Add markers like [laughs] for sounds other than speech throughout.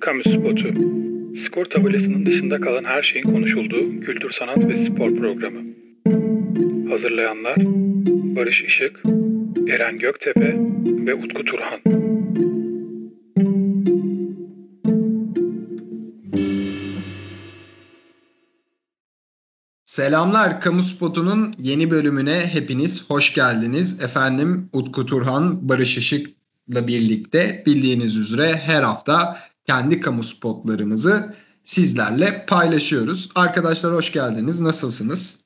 Kamu Spotu. Skor tabelasının dışında kalan her şeyin konuşulduğu kültür, sanat ve spor programı. Hazırlayanlar Barış Işık, Eren Göktepe ve Utku Turhan. Selamlar Kamu Spotu'nun yeni bölümüne hepiniz hoş geldiniz. Efendim Utku Turhan, Barış Işık'la birlikte bildiğiniz üzere her hafta kendi kamu spotlarımızı sizlerle paylaşıyoruz. Arkadaşlar hoş geldiniz. Nasılsınız?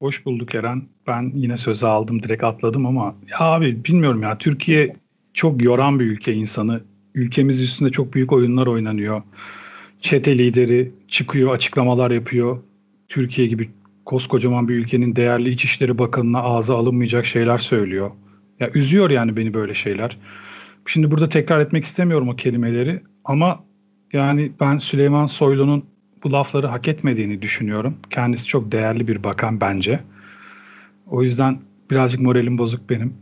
Hoş bulduk Eren. Ben yine söze aldım, direkt atladım ama ya abi bilmiyorum ya Türkiye çok yoran bir ülke insanı. Ülkemiz üstünde çok büyük oyunlar oynanıyor. Çete lideri çıkıyor, açıklamalar yapıyor. Türkiye gibi koskocaman bir ülkenin değerli İçişleri Bakanı'na ağza alınmayacak şeyler söylüyor. Ya üzüyor yani beni böyle şeyler. Şimdi burada tekrar etmek istemiyorum o kelimeleri ama yani ben Süleyman Soylu'nun bu lafları hak etmediğini düşünüyorum. Kendisi çok değerli bir bakan bence. O yüzden birazcık moralim bozuk benim.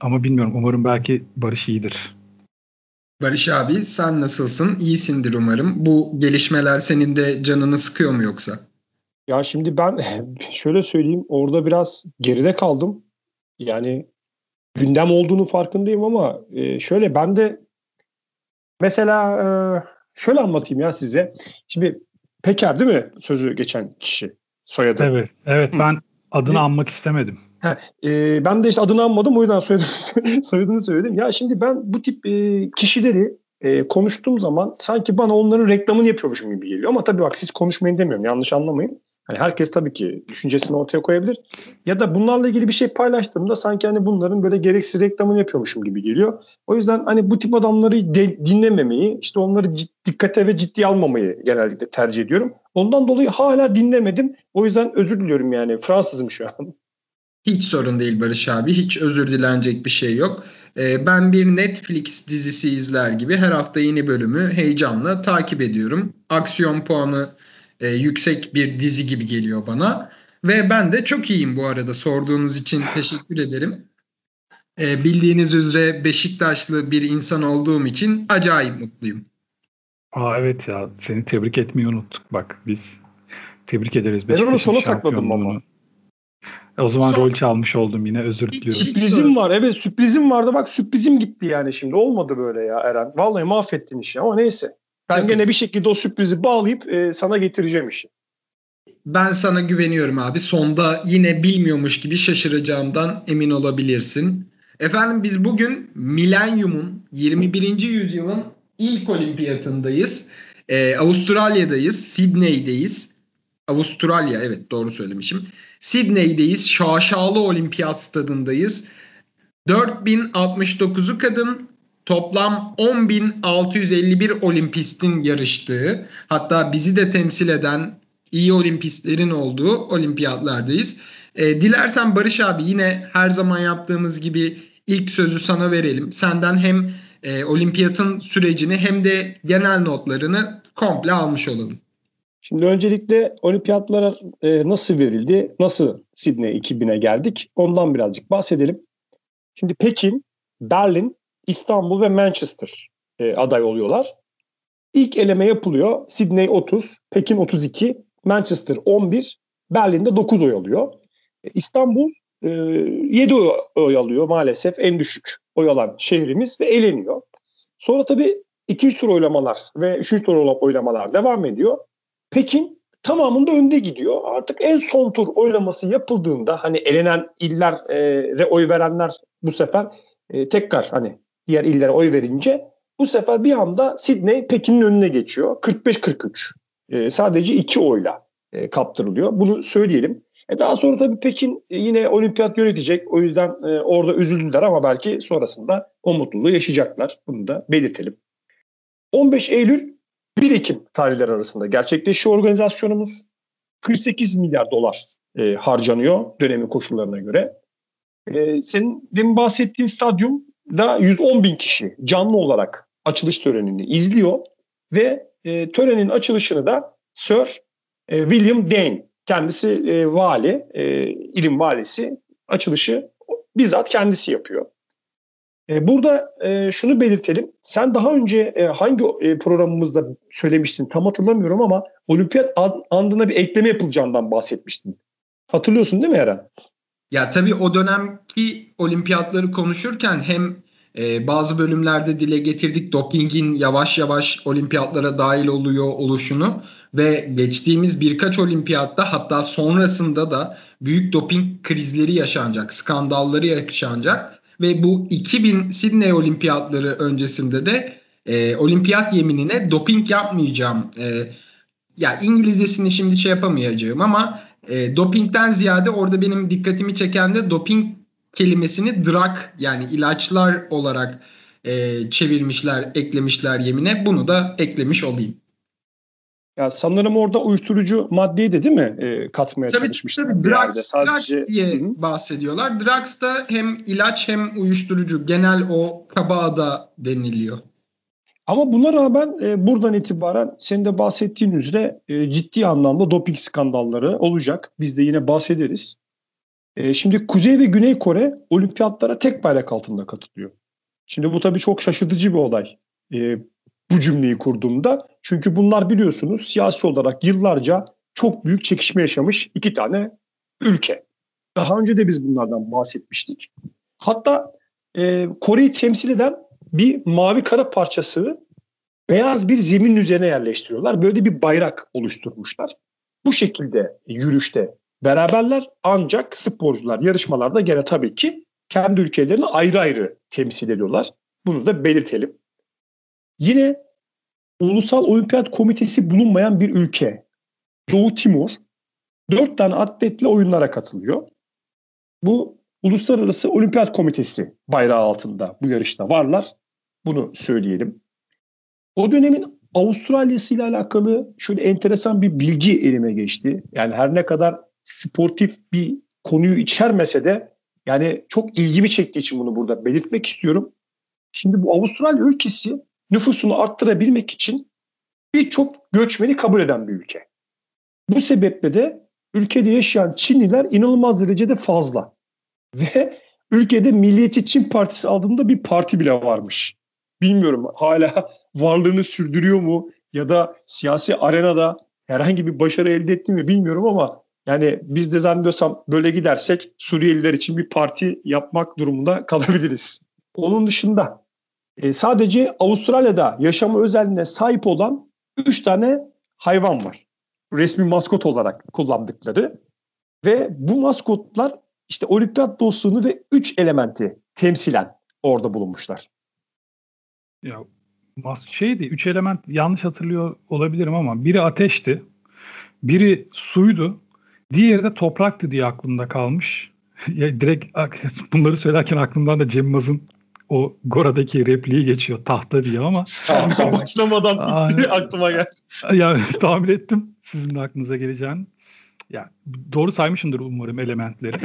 Ama bilmiyorum umarım belki Barış iyidir. Barış abi sen nasılsın? İyisindir umarım. Bu gelişmeler senin de canını sıkıyor mu yoksa? Ya şimdi ben [laughs] şöyle söyleyeyim orada biraz geride kaldım. Yani gündem olduğunu farkındayım ama e, şöyle ben de mesela e, şöyle anlatayım ya size. Şimdi Peker değil mi sözü geçen kişi soyadı? Evet, evet ben adını anmak istemedim. Ha, e, ben de işte adını anmadım o yüzden [laughs] soyadını, soyadını söyledim. Ya şimdi ben bu tip e, kişileri e, konuştuğum zaman sanki bana onların reklamını yapıyormuşum gibi geliyor. Ama tabii bak siz konuşmayın demiyorum yanlış anlamayın. Hani herkes tabii ki düşüncesini ortaya koyabilir. Ya da bunlarla ilgili bir şey paylaştığımda sanki hani bunların böyle gereksiz reklamını yapıyormuşum gibi geliyor. O yüzden hani bu tip adamları de, dinlememeyi, işte onları cid, dikkate ve ciddiye almamayı genellikle tercih ediyorum. Ondan dolayı hala dinlemedim. O yüzden özür diliyorum yani. Fransızım şu an. Hiç sorun değil Barış abi. Hiç özür dilenecek bir şey yok. Ee, ben bir Netflix dizisi izler gibi her hafta yeni bölümü heyecanla takip ediyorum. Aksiyon puanı e, yüksek bir dizi gibi geliyor bana. Ve ben de çok iyiyim bu arada. Sorduğunuz için teşekkür ederim. E, bildiğiniz üzere Beşiktaşlı bir insan olduğum için acayip mutluyum. Aa evet ya seni tebrik etmeyi unuttuk bak biz. Tebrik ederiz Ben onu sona sakladım ama. O zaman Son... rol çalmış oldum yine özür diliyorum. Sürprizim var evet sürprizim vardı bak sürprizim gitti yani şimdi olmadı böyle ya Eren. Vallahi mahvettin işi ama neyse. Ben Çok gene bir şekilde o sürprizi bağlayıp e, sana getireceğim işi. Ben sana güveniyorum abi. Sonda yine bilmiyormuş gibi şaşıracağımdan emin olabilirsin. Efendim biz bugün milenyumun 21. yüzyılın ilk olimpiyatındayız. Ee, Avustralya'dayız, Sydney'deyiz. Avustralya evet doğru söylemişim. Sydney'deyiz. Şaşalı Olimpiyat stadındayız. 4069'u kadın, toplam 10.651 olimpistin yarıştığı hatta bizi de temsil eden iyi olimpistlerin olduğu olimpiyatlardayız. E, dilersen Barış abi yine her zaman yaptığımız gibi ilk sözü sana verelim. Senden hem e, olimpiyatın sürecini hem de genel notlarını komple almış olalım. Şimdi öncelikle olimpiyatlara e, nasıl verildi, nasıl Sydney 2000'e geldik ondan birazcık bahsedelim. Şimdi Pekin, Berlin, İstanbul ve Manchester e, aday oluyorlar. İlk eleme yapılıyor. Sydney 30, Pekin 32, Manchester 11, Berlin'de 9 oy alıyor. E, İstanbul e, 7 oy, oy alıyor maalesef en düşük oy alan şehrimiz ve eleniyor. Sonra tabii 2-3 tur oylamalar ve 3 tur oylamalar devam ediyor. Pekin tamamında önde gidiyor. Artık en son tur oylaması yapıldığında hani elenen illere oy verenler bu sefer e, tekrar hani diğer illere oy verince bu sefer bir anda Sydney Pekin'in önüne geçiyor. 45-43. E, sadece iki oyla e, kaptırılıyor. Bunu söyleyelim. E daha sonra tabii Pekin e, yine olimpiyat yönetecek. O yüzden e, orada üzüldüler ama belki sonrasında o mutluluğu yaşayacaklar. Bunu da belirtelim. 15 Eylül 1 Ekim tarihleri arasında gerçekleşiyor organizasyonumuz. 48 milyar dolar e, harcanıyor dönemin koşullarına göre. E, senin demin bahsettiğin stadyum da 110 bin kişi canlı olarak açılış törenini izliyor ve e, törenin açılışını da Sir e, William Dane kendisi e, vali, e, ilim valisi açılışı bizzat kendisi yapıyor. E, burada e, şunu belirtelim. Sen daha önce e, hangi e, programımızda söylemiştin tam hatırlamıyorum ama olimpiyat andına bir ekleme yapılacağından bahsetmiştin. Hatırlıyorsun değil mi Eren? Ya tabii o dönemki olimpiyatları konuşurken hem e, bazı bölümlerde dile getirdik dopingin yavaş yavaş olimpiyatlara dahil oluyor oluşunu ve geçtiğimiz birkaç olimpiyatta hatta sonrasında da büyük doping krizleri yaşanacak, skandalları yaşanacak ve bu 2000 Sydney olimpiyatları öncesinde de e, olimpiyat yeminine doping yapmayacağım. E, ya İngilizcesini şimdi şey yapamayacağım ama e, dopingden ziyade orada benim dikkatimi çeken de doping kelimesini drug yani ilaçlar olarak e, çevirmişler, eklemişler yemine. Bunu da eklemiş olayım. Ya sanırım orada uyuşturucu maddeyi de değil mi e, katmaya tabii, çalışmışlar? Tabii drugs, Sadece... drugs diye Hı-hı. bahsediyorlar. Drugs da hem ilaç hem uyuşturucu. Genel o kaba da deniliyor. Ama buna rağmen e, buradan itibaren senin de bahsettiğin üzere e, ciddi anlamda doping skandalları olacak. Biz de yine bahsederiz. E, şimdi Kuzey ve Güney Kore olimpiyatlara tek bayrak altında katılıyor. Şimdi bu tabii çok şaşırtıcı bir olay. E, bu cümleyi kurduğumda. Çünkü bunlar biliyorsunuz siyasi olarak yıllarca çok büyük çekişme yaşamış iki tane ülke. Daha önce de biz bunlardan bahsetmiştik. Hatta e, Kore'yi temsil eden bir mavi kara parçası beyaz bir zemin üzerine yerleştiriyorlar. Böyle bir bayrak oluşturmuşlar. Bu şekilde yürüyüşte beraberler ancak sporcular yarışmalarda gene tabii ki kendi ülkelerini ayrı ayrı temsil ediyorlar. Bunu da belirtelim. Yine Ulusal Olimpiyat Komitesi bulunmayan bir ülke. Doğu Timur. Dört tane atletle oyunlara katılıyor. Bu Uluslararası Olimpiyat Komitesi bayrağı altında bu yarışta varlar. Bunu söyleyelim. O dönemin Avustralya'sı ile alakalı şöyle enteresan bir bilgi elime geçti. Yani her ne kadar sportif bir konuyu içermese de yani çok ilgimi çektiği için bunu burada belirtmek istiyorum. Şimdi bu Avustralya ülkesi nüfusunu arttırabilmek için birçok göçmeni kabul eden bir ülke. Bu sebeple de ülkede yaşayan Çinliler inanılmaz derecede fazla. Ve ülkede Milliyetçi Çin Partisi adında bir parti bile varmış. Bilmiyorum hala [laughs] varlığını sürdürüyor mu ya da siyasi arenada herhangi bir başarı elde etti mi bilmiyorum ama yani biz de zannediyorsam böyle gidersek Suriyeliler için bir parti yapmak durumunda [laughs] kalabiliriz. Onun dışında e, sadece Avustralya'da yaşama özelliğine sahip olan 3 tane hayvan var. Resmi maskot olarak kullandıkları. Ve bu maskotlar işte olimpiyat dostluğunu ve 3 elementi temsilen orada bulunmuşlar. Ya şeydi, üç element yanlış hatırlıyor olabilirim ama biri ateşti, biri suydu, diğeri de topraktı diye aklımda kalmış. [laughs] ya direkt [laughs] bunları söylerken aklımdan da Cem Maz'ın o Gora'daki repliği geçiyor tahta diye ama. [laughs] Başlamadan bitti aklıma geldi. Ya tahmin ettim sizin de aklınıza geleceğini. Ya doğru saymışımdır umarım elementleri.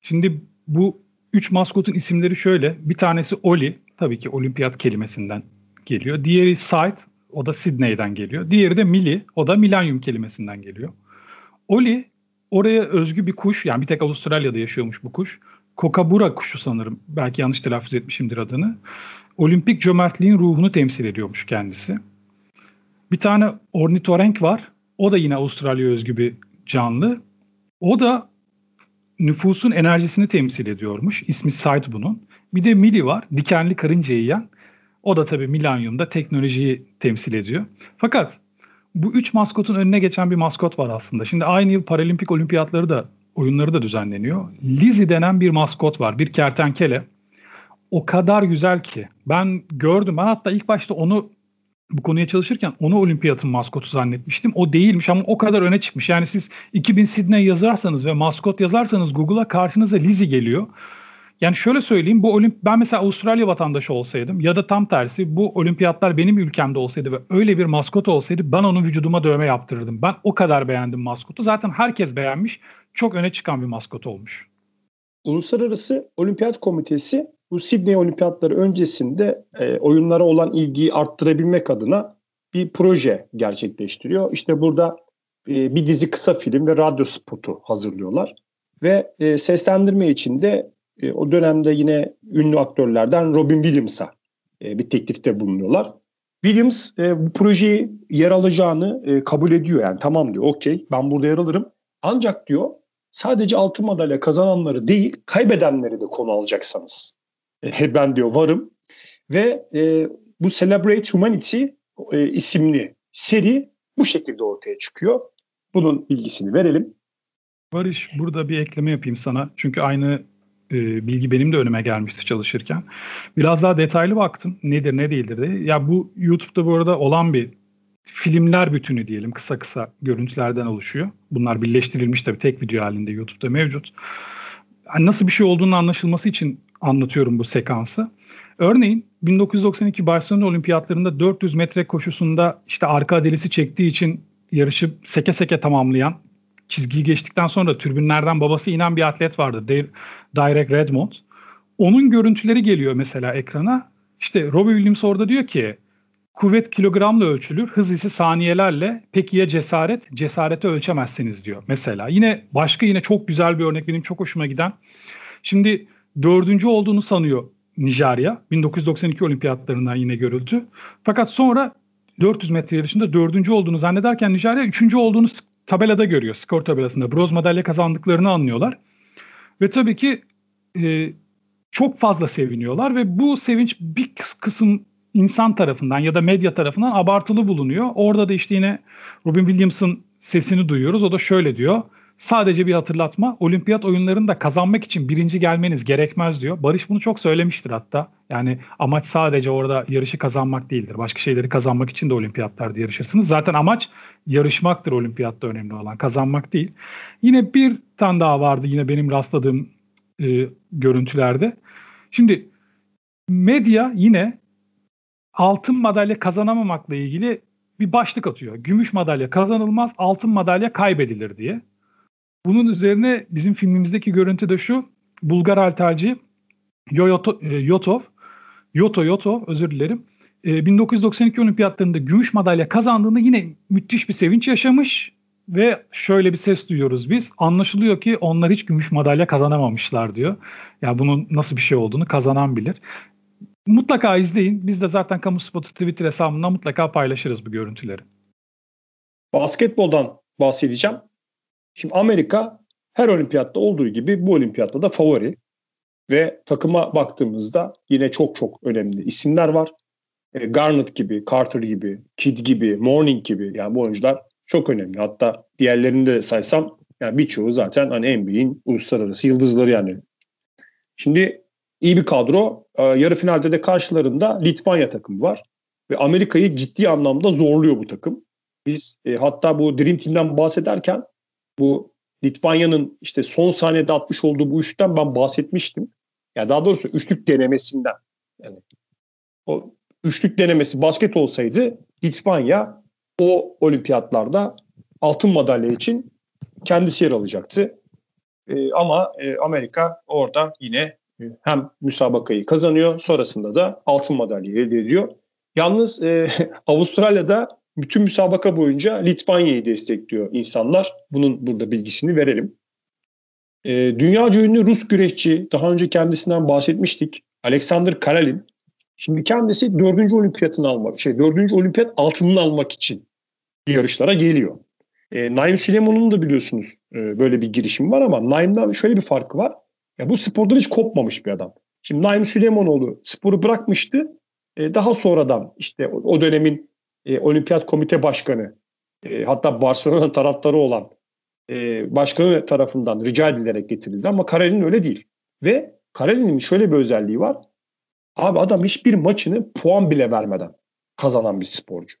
Şimdi bu üç maskotun isimleri şöyle. Bir tanesi Oli. Tabii ki olimpiyat kelimesinden geliyor. Diğeri Sight. O da Sydney'den geliyor. Diğeri de Mili. O da milenyum kelimesinden geliyor. Oli oraya özgü bir kuş. Yani bir tek Avustralya'da yaşıyormuş bu kuş. Kokabura kuşu sanırım. Belki yanlış telaffuz etmişimdir adını. Olimpik cömertliğin ruhunu temsil ediyormuş kendisi. Bir tane ornitorenk var. O da yine Avustralya özgü bir canlı. O da nüfusun enerjisini temsil ediyormuş. İsmi Sight bunun. Bir de Mili var. Dikenli karınca yiyen. O da tabii milenyumda teknolojiyi temsil ediyor. Fakat bu üç maskotun önüne geçen bir maskot var aslında. Şimdi aynı yıl Paralimpik olimpiyatları da oyunları da düzenleniyor. Lizzie denen bir maskot var. Bir kertenkele. O kadar güzel ki. Ben gördüm. Ben hatta ilk başta onu bu konuya çalışırken onu olimpiyatın maskotu zannetmiştim. O değilmiş ama o kadar öne çıkmış. Yani siz 2000 Sydney yazarsanız ve maskot yazarsanız Google'a karşınıza Lizzie geliyor. Yani şöyle söyleyeyim bu olimp ben mesela Avustralya vatandaşı olsaydım ya da tam tersi bu olimpiyatlar benim ülkemde olsaydı ve öyle bir maskot olsaydı ben onun vücuduma dövme yaptırırdım. Ben o kadar beğendim maskotu. Zaten herkes beğenmiş. Çok öne çıkan bir maskot olmuş. Uluslararası Olimpiyat Komitesi bu Sydney Olimpiyatları öncesinde e, oyunlara olan ilgiyi arttırabilmek adına bir proje gerçekleştiriyor. İşte burada e, bir dizi kısa film ve radyo spotu hazırlıyorlar. Ve e, seslendirme için de E, o dönemde yine ünlü aktörlerden Robin Williams'a e, bir teklifte bulunuyorlar. Williams e, bu projeyi yer alacağını e, kabul ediyor. Yani tamam diyor okey ben burada yer alırım. Ancak diyor sadece altın madalya kazananları değil kaybedenleri de konu alacaksanız. E, ben diyor varım. Ve e, bu Celebrate Humanity e, isimli seri bu şekilde ortaya çıkıyor. Bunun bilgisini verelim. Barış burada bir ekleme yapayım sana. Çünkü aynı e, bilgi benim de önüme gelmişti çalışırken. Biraz daha detaylı baktım. Nedir ne değildir diye. Ya bu YouTube'da bu arada olan bir filmler bütünü diyelim. Kısa kısa görüntülerden oluşuyor. Bunlar birleştirilmiş tabii tek video halinde YouTube'da mevcut. Yani nasıl bir şey olduğunu anlaşılması için anlatıyorum bu sekansı. Örneğin 1992 Barcelona Olimpiyatlarında 400 metre koşusunda işte arka adelisi çektiği için yarışı seke seke tamamlayan çizgiyi geçtikten sonra türbünlerden babası inen bir atlet vardı. Direct Redmond. Onun görüntüleri geliyor mesela ekrana. İşte Robbie Williams orada diyor ki kuvvet kilogramla ölçülür, hız ise saniyelerle. Peki ya cesaret? Cesareti ölçemezsiniz diyor mesela. Yine başka yine çok güzel bir örnek benim çok hoşuma giden. Şimdi dördüncü olduğunu sanıyor Nijerya. 1992 olimpiyatlarından yine görüldü. Fakat sonra 400 metre yarışında dördüncü olduğunu zannederken Nijerya üçüncü olduğunu tabelada görüyor. Skor tabelasında. Bronz madalya kazandıklarını anlıyorlar. Ve tabii ki e, çok fazla seviniyorlar ve bu sevinç bir kısım insan tarafından ya da medya tarafından abartılı bulunuyor. Orada da işte yine Robin Williams'ın sesini duyuyoruz. O da şöyle diyor. Sadece bir hatırlatma. Olimpiyat oyunlarında kazanmak için birinci gelmeniz gerekmez diyor. Barış bunu çok söylemiştir hatta. Yani amaç sadece orada yarışı kazanmak değildir. Başka şeyleri kazanmak için de olimpiyatlarda yarışırsınız. Zaten amaç yarışmaktır olimpiyatta önemli olan. Kazanmak değil. Yine bir tane daha vardı yine benim rastladığım e, görüntülerde. Şimdi medya yine altın madalya kazanamamakla ilgili bir başlık atıyor. Gümüş madalya kazanılmaz, altın madalya kaybedilir diye. Bunun üzerine bizim filmimizdeki görüntü de şu. Bulgar halterci Yoyoto, e, Yotov, Yoto Yoto özür dilerim. 1992 e, olimpiyatlarında gümüş madalya kazandığında yine müthiş bir sevinç yaşamış ve şöyle bir ses duyuyoruz biz. Anlaşılıyor ki onlar hiç gümüş madalya kazanamamışlar diyor. Ya yani bunun nasıl bir şey olduğunu kazanan bilir. Mutlaka izleyin. Biz de zaten Kamu Spotu Twitter hesabından mutlaka paylaşırız bu görüntüleri. Basketboldan bahsedeceğim. Şimdi Amerika her olimpiyatta olduğu gibi bu olimpiyatta da favori. Ve takıma baktığımızda yine çok çok önemli isimler var. E, Garnett gibi, Carter gibi, Kidd gibi, Morning gibi yani bu oyuncular çok önemli. Hatta diğerlerini de saysam yani birçoğu zaten hani NBA'in uluslararası yıldızları yani. Şimdi iyi bir kadro. E, yarı finalde de karşılarında Litvanya takımı var. Ve Amerika'yı ciddi anlamda zorluyor bu takım. Biz e, hatta bu Dream Team'den bahsederken bu Litvanya'nın işte son saniyede atmış olduğu bu üçten ben bahsetmiştim. Ya daha doğrusu üçlük denemesinden. Yani o üçlük denemesi basket olsaydı Litvanya o olimpiyatlarda altın madalya için kendisi yer alacaktı. Ee, ama e, Amerika orada yine e, hem müsabakayı kazanıyor sonrasında da altın madalya elde ediyor. Yalnız e, [laughs] Avustralya'da bütün müsabaka boyunca Litvanya'yı destekliyor insanlar. Bunun burada bilgisini verelim. E, dünyaca ünlü Rus güreşçi, daha önce kendisinden bahsetmiştik. Alexander Karelin. Şimdi kendisi dördüncü olimpiyatını almak, şey dördüncü olimpiyat altınını almak için yarışlara geliyor. E, Naim Süleyman'ın da biliyorsunuz e, böyle bir girişim var ama Naim'den şöyle bir farkı var. Ya bu spordan hiç kopmamış bir adam. Şimdi Naim Süleymanoğlu sporu bırakmıştı. E, daha sonradan işte o, o dönemin e, Olimpiyat Komite Başkanı e, hatta Barcelona [laughs] taraftarı olan e, başkanı tarafından rica edilerek getirildi ama Karelin öyle değil. Ve Karelin'in şöyle bir özelliği var. Abi adam hiçbir maçını puan bile vermeden kazanan bir sporcu.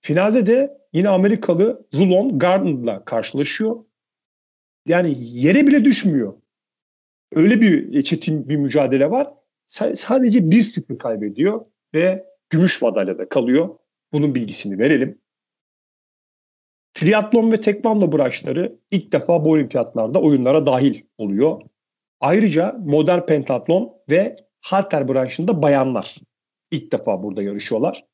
Finalde de yine Amerikalı Rulon Gardner'la karşılaşıyor. Yani yere bile düşmüyor. Öyle bir çetin bir mücadele var. sadece 1-0 kaybediyor ve gümüş madalyada kalıyor. Bunun bilgisini verelim. Triatlon ve tekvando branşları ilk defa bu olimpiyatlarda oyunlara dahil oluyor. Ayrıca modern pentatlon ve halter branşında bayanlar ilk defa burada yarışıyorlar.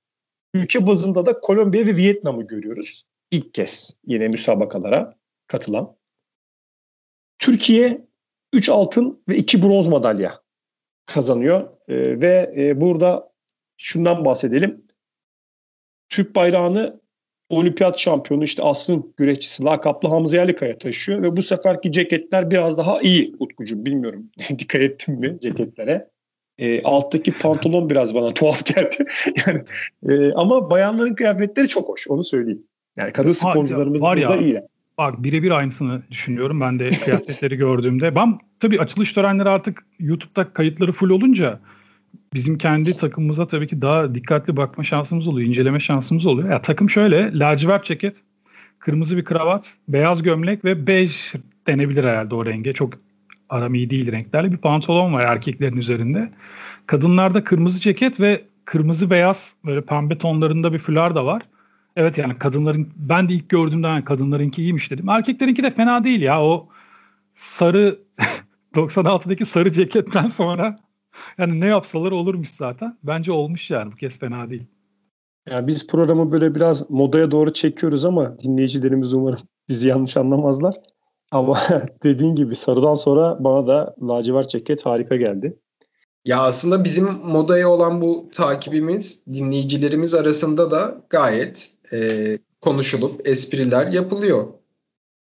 Ülke bazında da Kolombiya ve Vietnam'ı görüyoruz. İlk kez yine müsabakalara katılan. Türkiye 3 altın ve 2 bronz madalya kazanıyor. E, ve e, burada şundan bahsedelim. Türk bayrağını olimpiyat şampiyonu işte Aslı'nın güreşçisi lakaplı Hamza Yerlikaya taşıyor ve bu seferki ceketler biraz daha iyi Utkucuğum bilmiyorum [laughs] dikkat ettin mi ceketlere. E, alttaki pantolon biraz bana tuhaf geldi. [laughs] yani e, ama bayanların kıyafetleri çok hoş onu söyleyeyim. Yani kadın sporcularımız var ya, iyi. Bak birebir aynısını düşünüyorum ben de kıyafetleri [laughs] gördüğümde. Ben tabii açılış törenleri artık YouTube'da kayıtları full olunca bizim kendi takımımıza tabii ki daha dikkatli bakma şansımız oluyor, inceleme şansımız oluyor. Ya takım şöyle, lacivert ceket, kırmızı bir kravat, beyaz gömlek ve bej denebilir herhalde o renge. Çok aram iyi değil renklerle bir pantolon var erkeklerin üzerinde. Kadınlarda kırmızı ceket ve kırmızı beyaz böyle pembe tonlarında bir fular da var. Evet yani kadınların ben de ilk gördüğümde kadınlarınki iyiymiş dedim. Erkeklerinki de fena değil ya o sarı [laughs] 96'daki sarı ceketten sonra yani ne yapsalar olurmuş zaten. Bence olmuş yani bu kez fena değil. Yani biz programı böyle biraz modaya doğru çekiyoruz ama dinleyicilerimiz umarım bizi yanlış anlamazlar. Ama [laughs] dediğin gibi sarıdan sonra bana da lacivert ceket harika geldi. Ya aslında bizim modaya olan bu takibimiz dinleyicilerimiz arasında da gayet e, konuşulup espriler yapılıyor.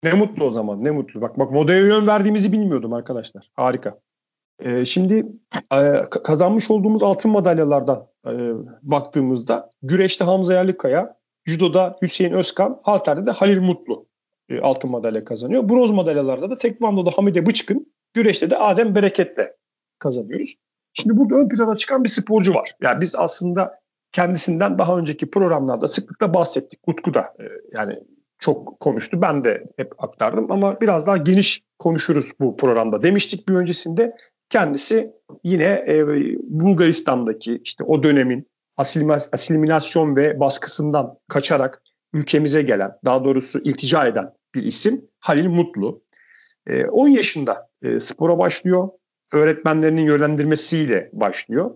Ne mutlu o zaman ne mutlu. Bak bak modaya yön verdiğimizi bilmiyordum arkadaşlar. Harika. Ee, şimdi e, kazanmış olduğumuz altın madalyalardan e, baktığımızda güreşte Hamza Yerlikaya, judoda Hüseyin Özkan, halterde de Halil Mutlu e, altın madalya kazanıyor. Bronz madalyalarda da tekvandoda Hamide Bıçkın, güreşte de Adem Bereket'le kazanıyoruz. Şimdi burada ön plana çıkan bir sporcu var. Yani biz aslında kendisinden daha önceki programlarda sıklıkla bahsettik. Utku da yani çok konuştu. Ben de hep aktardım ama biraz daha geniş konuşuruz bu programda. Demiştik bir öncesinde kendisi yine e, Bulgaristan'daki işte o dönemin asimilasyon ve baskısından kaçarak ülkemize gelen, daha doğrusu iltica eden bir isim Halil Mutlu. E, 10 yaşında e, spora başlıyor. Öğretmenlerinin yönlendirmesiyle başlıyor.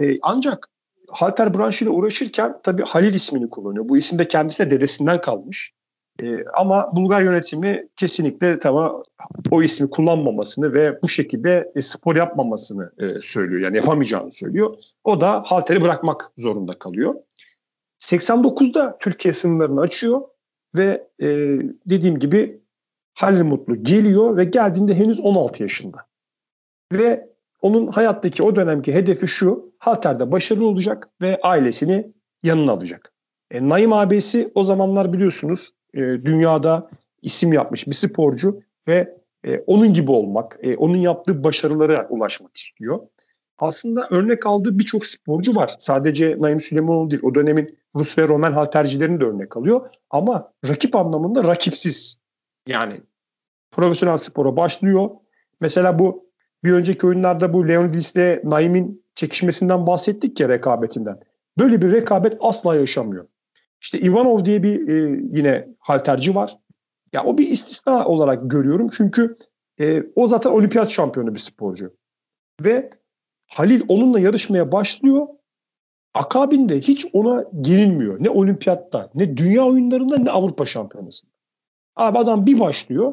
E, ancak halter branşıyla uğraşırken tabii Halil ismini kullanıyor. Bu isim de kendisine dedesinden kalmış. E, ama Bulgar yönetimi kesinlikle tamam o ismi kullanmamasını ve bu şekilde e, spor yapmamasını e, söylüyor. Yani yapamayacağını söylüyor. O da halteri bırakmak zorunda kalıyor. 89'da Türkiye sınırlarını açıyor ve e, dediğim gibi Halil Mutlu geliyor ve geldiğinde henüz 16 yaşında. Ve onun hayattaki o dönemki hedefi şu, halterde başarılı olacak ve ailesini yanına alacak. E, Naim abisi o zamanlar biliyorsunuz e, dünyada isim yapmış bir sporcu ve e, onun gibi olmak, e, onun yaptığı başarılara ulaşmak istiyor. Aslında örnek aldığı birçok sporcu var. Sadece Naim Süleymanoğlu değil. O dönemin Rus ve Roman haltercilerini de örnek alıyor. Ama rakip anlamında rakipsiz. Yani profesyonel spora başlıyor. Mesela bu bir önceki oyunlarda bu Leonidis ile Naim'in çekişmesinden bahsettik ya rekabetinden. Böyle bir rekabet asla yaşamıyor. İşte Ivanov diye bir e, yine halterci var. Ya o bir istisna olarak görüyorum çünkü e, o zaten olimpiyat şampiyonu bir sporcu. Ve Halil onunla yarışmaya başlıyor. Akabinde hiç ona yenilmiyor. Ne olimpiyatta, ne dünya oyunlarında, ne Avrupa şampiyonasında. Abi adam bir başlıyor.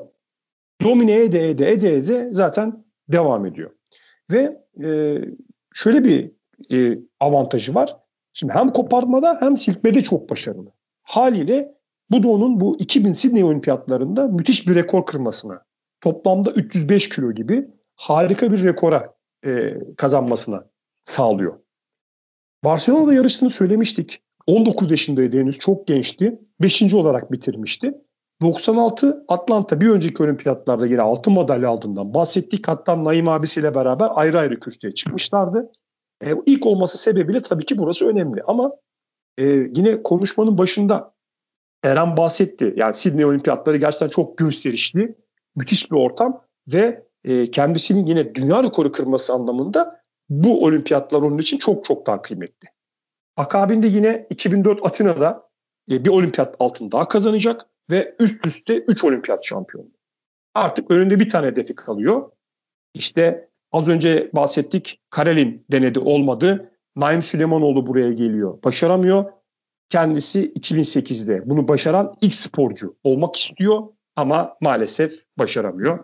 Domine ede ede ede ede zaten devam ediyor. Ve e, şöyle bir e, avantajı var. Şimdi hem koparmada hem silkmede çok başarılı. Haliyle bu da onun bu 2000 Sydney Olimpiyatlarında müthiş bir rekor kırmasına, toplamda 305 kilo gibi harika bir rekora e, kazanmasına sağlıyor. Barcelona'da yarıştığını söylemiştik. 19 yaşındaydı henüz, çok gençti. 5. olarak bitirmişti. 96 Atlanta bir önceki olimpiyatlarda yine altın madalya aldığından bahsettik. Hatta Naim abisiyle beraber ayrı ayrı kürsüye çıkmışlardı. E, ilk olması sebebiyle tabii ki burası önemli. Ama e, yine konuşmanın başında Eren bahsetti. Yani Sydney Olimpiyatları gerçekten çok gösterişli, müthiş bir ortam ve e, kendisinin yine dünya rekoru kırması anlamında bu olimpiyatlar onun için çok çok daha kıymetli. Akabinde yine 2004 Atina'da e, bir olimpiyat altın daha kazanacak ve üst üste 3 olimpiyat şampiyonu. Artık önünde bir tane hedefi kalıyor. İşte az önce bahsettik Karelin denedi olmadı. Naim Süleymanoğlu buraya geliyor. Başaramıyor. Kendisi 2008'de bunu başaran ilk sporcu olmak istiyor ama maalesef başaramıyor.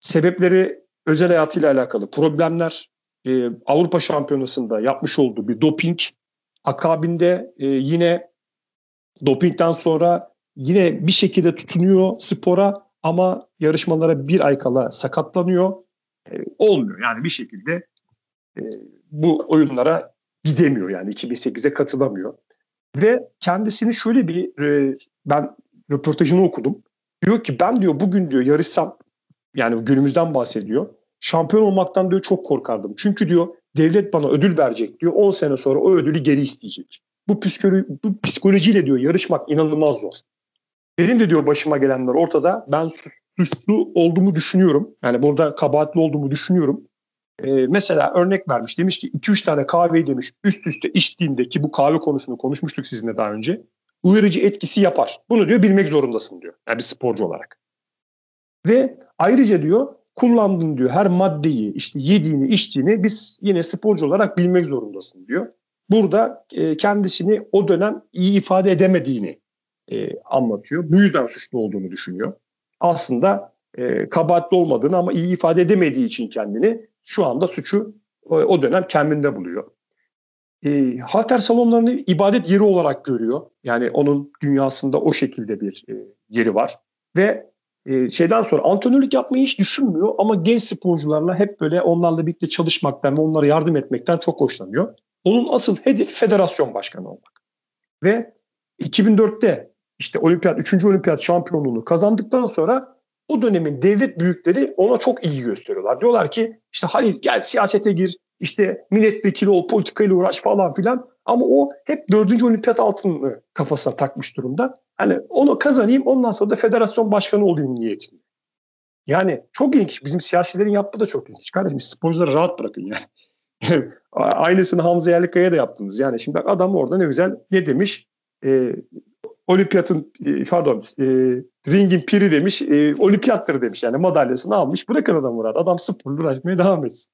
Sebepleri özel hayatıyla alakalı problemler, e, Avrupa Şampiyonası'nda yapmış olduğu bir doping, akabinde e, yine dopingden sonra yine bir şekilde tutunuyor spora ama yarışmalara bir ay kala sakatlanıyor. E, olmuyor yani bir şekilde e, bu oyunlara gidemiyor yani 2008'e katılamıyor. Ve kendisini şöyle bir e, ben röportajını okudum. Diyor ki ben diyor bugün diyor yarışsam yani günümüzden bahsediyor. Şampiyon olmaktan diyor çok korkardım. Çünkü diyor devlet bana ödül verecek diyor. 10 sene sonra o ödülü geri isteyecek. Bu, psikolo bu psikolojiyle diyor yarışmak inanılmaz zor. Benim de diyor başıma gelenler ortada. Ben suçlu olduğumu düşünüyorum. Yani burada kabahatli olduğumu düşünüyorum. Ee, mesela örnek vermiş. Demiş ki 2-3 tane kahveyi demiş üst üste içtiğinde ki bu kahve konusunu konuşmuştuk sizinle daha önce. Uyarıcı etkisi yapar. Bunu diyor bilmek zorundasın diyor. Yani bir sporcu olarak. Ve ayrıca diyor kullandığın diyor her maddeyi işte yediğini içtiğini biz yine sporcu olarak bilmek zorundasın diyor. Burada e, kendisini o dönem iyi ifade edemediğini e, anlatıyor. Bu yüzden suçlu olduğunu düşünüyor. Aslında e, kabahatli olmadığını ama iyi ifade edemediği için kendini şu anda suçu o, o dönem kendinde buluyor. E, halter salonlarını ibadet yeri olarak görüyor. Yani onun dünyasında o şekilde bir e, yeri var. Ve e, şeyden sonra antrenörlük yapmayı hiç düşünmüyor ama genç sporcularla hep böyle onlarla birlikte çalışmaktan ve onlara yardım etmekten çok hoşlanıyor. Onun asıl hedefi federasyon başkanı olmak. Ve 2004'te işte olimpiyat, 3. olimpiyat şampiyonluğunu kazandıktan sonra o dönemin devlet büyükleri ona çok iyi gösteriyorlar. Diyorlar ki işte Halil gel siyasete gir, işte milletvekili ol, politikayla uğraş falan filan. Ama o hep dördüncü olimpiyat altını kafasına takmış durumda. Hani onu kazanayım ondan sonra da federasyon başkanı olayım niyetinde. Yani çok ilginç. Bizim siyasilerin yaptığı da çok ilginç. Kardeşim sporcuları rahat bırakın yani. [laughs] Aynısını Hamza Yerlikaya da yaptınız. Yani şimdi adam orada ne güzel ne demiş? E, olimpiyatın e, pardon e, ringin piri demiş. E, olimpiyattır demiş yani madalyasını almış. Bırakın adamı rahat. Adam sporla uğraşmaya devam etsin.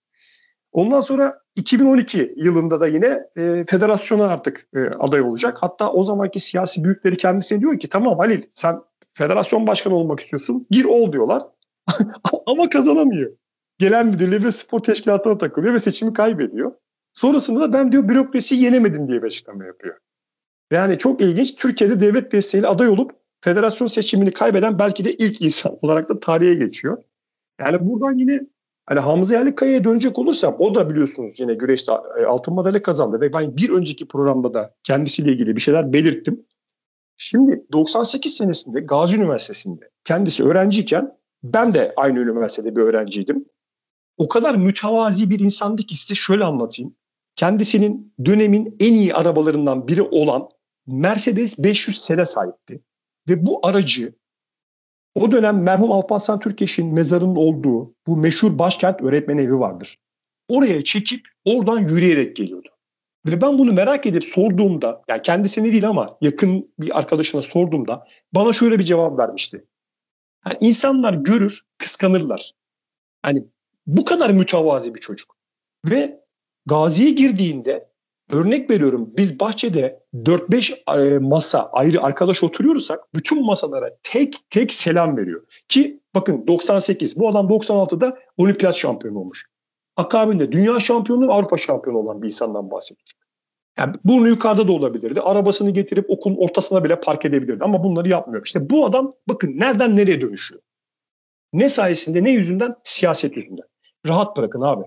Ondan sonra 2012 yılında da yine e, federasyona artık e, aday olacak. Hatta o zamanki siyasi büyükleri kendisine diyor ki tamam Halil sen federasyon başkanı olmak istiyorsun gir ol diyorlar. [laughs] Ama kazanamıyor. Gelen müdürlüğe ve spor teşkilatına takılıyor ve seçimi kaybediyor. Sonrasında da ben diyor bürokrasiyi yenemedim diye bir açıklama yapıyor. Yani çok ilginç. Türkiye'de devlet desteğiyle aday olup federasyon seçimini kaybeden belki de ilk insan [laughs] olarak da tarihe geçiyor. Yani buradan yine Hani Hamza Yerlikaya'ya dönecek olursam o da biliyorsunuz yine güreşte altın madalya kazandı ve ben bir önceki programda da kendisiyle ilgili bir şeyler belirttim. Şimdi 98 senesinde Gazi Üniversitesi'nde kendisi öğrenciyken ben de aynı üniversitede bir öğrenciydim. O kadar mütevazi bir insandı ki size şöyle anlatayım. Kendisinin dönemin en iyi arabalarından biri olan Mercedes 500 sele sahipti. Ve bu aracı o dönem merhum Alparslan Türkeş'in mezarının olduğu bu meşhur başkent öğretmen evi vardır. Oraya çekip oradan yürüyerek geliyordu. Ve ben bunu merak edip sorduğumda, yani kendisine değil ama yakın bir arkadaşına sorduğumda bana şöyle bir cevap vermişti. Yani insanlar görür, kıskanırlar. Hani bu kadar mütevazi bir çocuk. Ve Gazi'ye girdiğinde Örnek veriyorum biz bahçede 4-5 e, masa ayrı arkadaş oturuyorsak bütün masalara tek tek selam veriyor. Ki bakın 98 bu adam 96'da olimpiyat şampiyonu olmuş. Akabinde dünya şampiyonu Avrupa şampiyonu olan bir insandan bahsediyor. Yani burnu yukarıda da olabilirdi. Arabasını getirip okulun ortasına bile park edebilirdi. Ama bunları yapmıyor. İşte bu adam bakın nereden nereye dönüşüyor. Ne sayesinde ne yüzünden? Siyaset yüzünden. Rahat bırakın abi.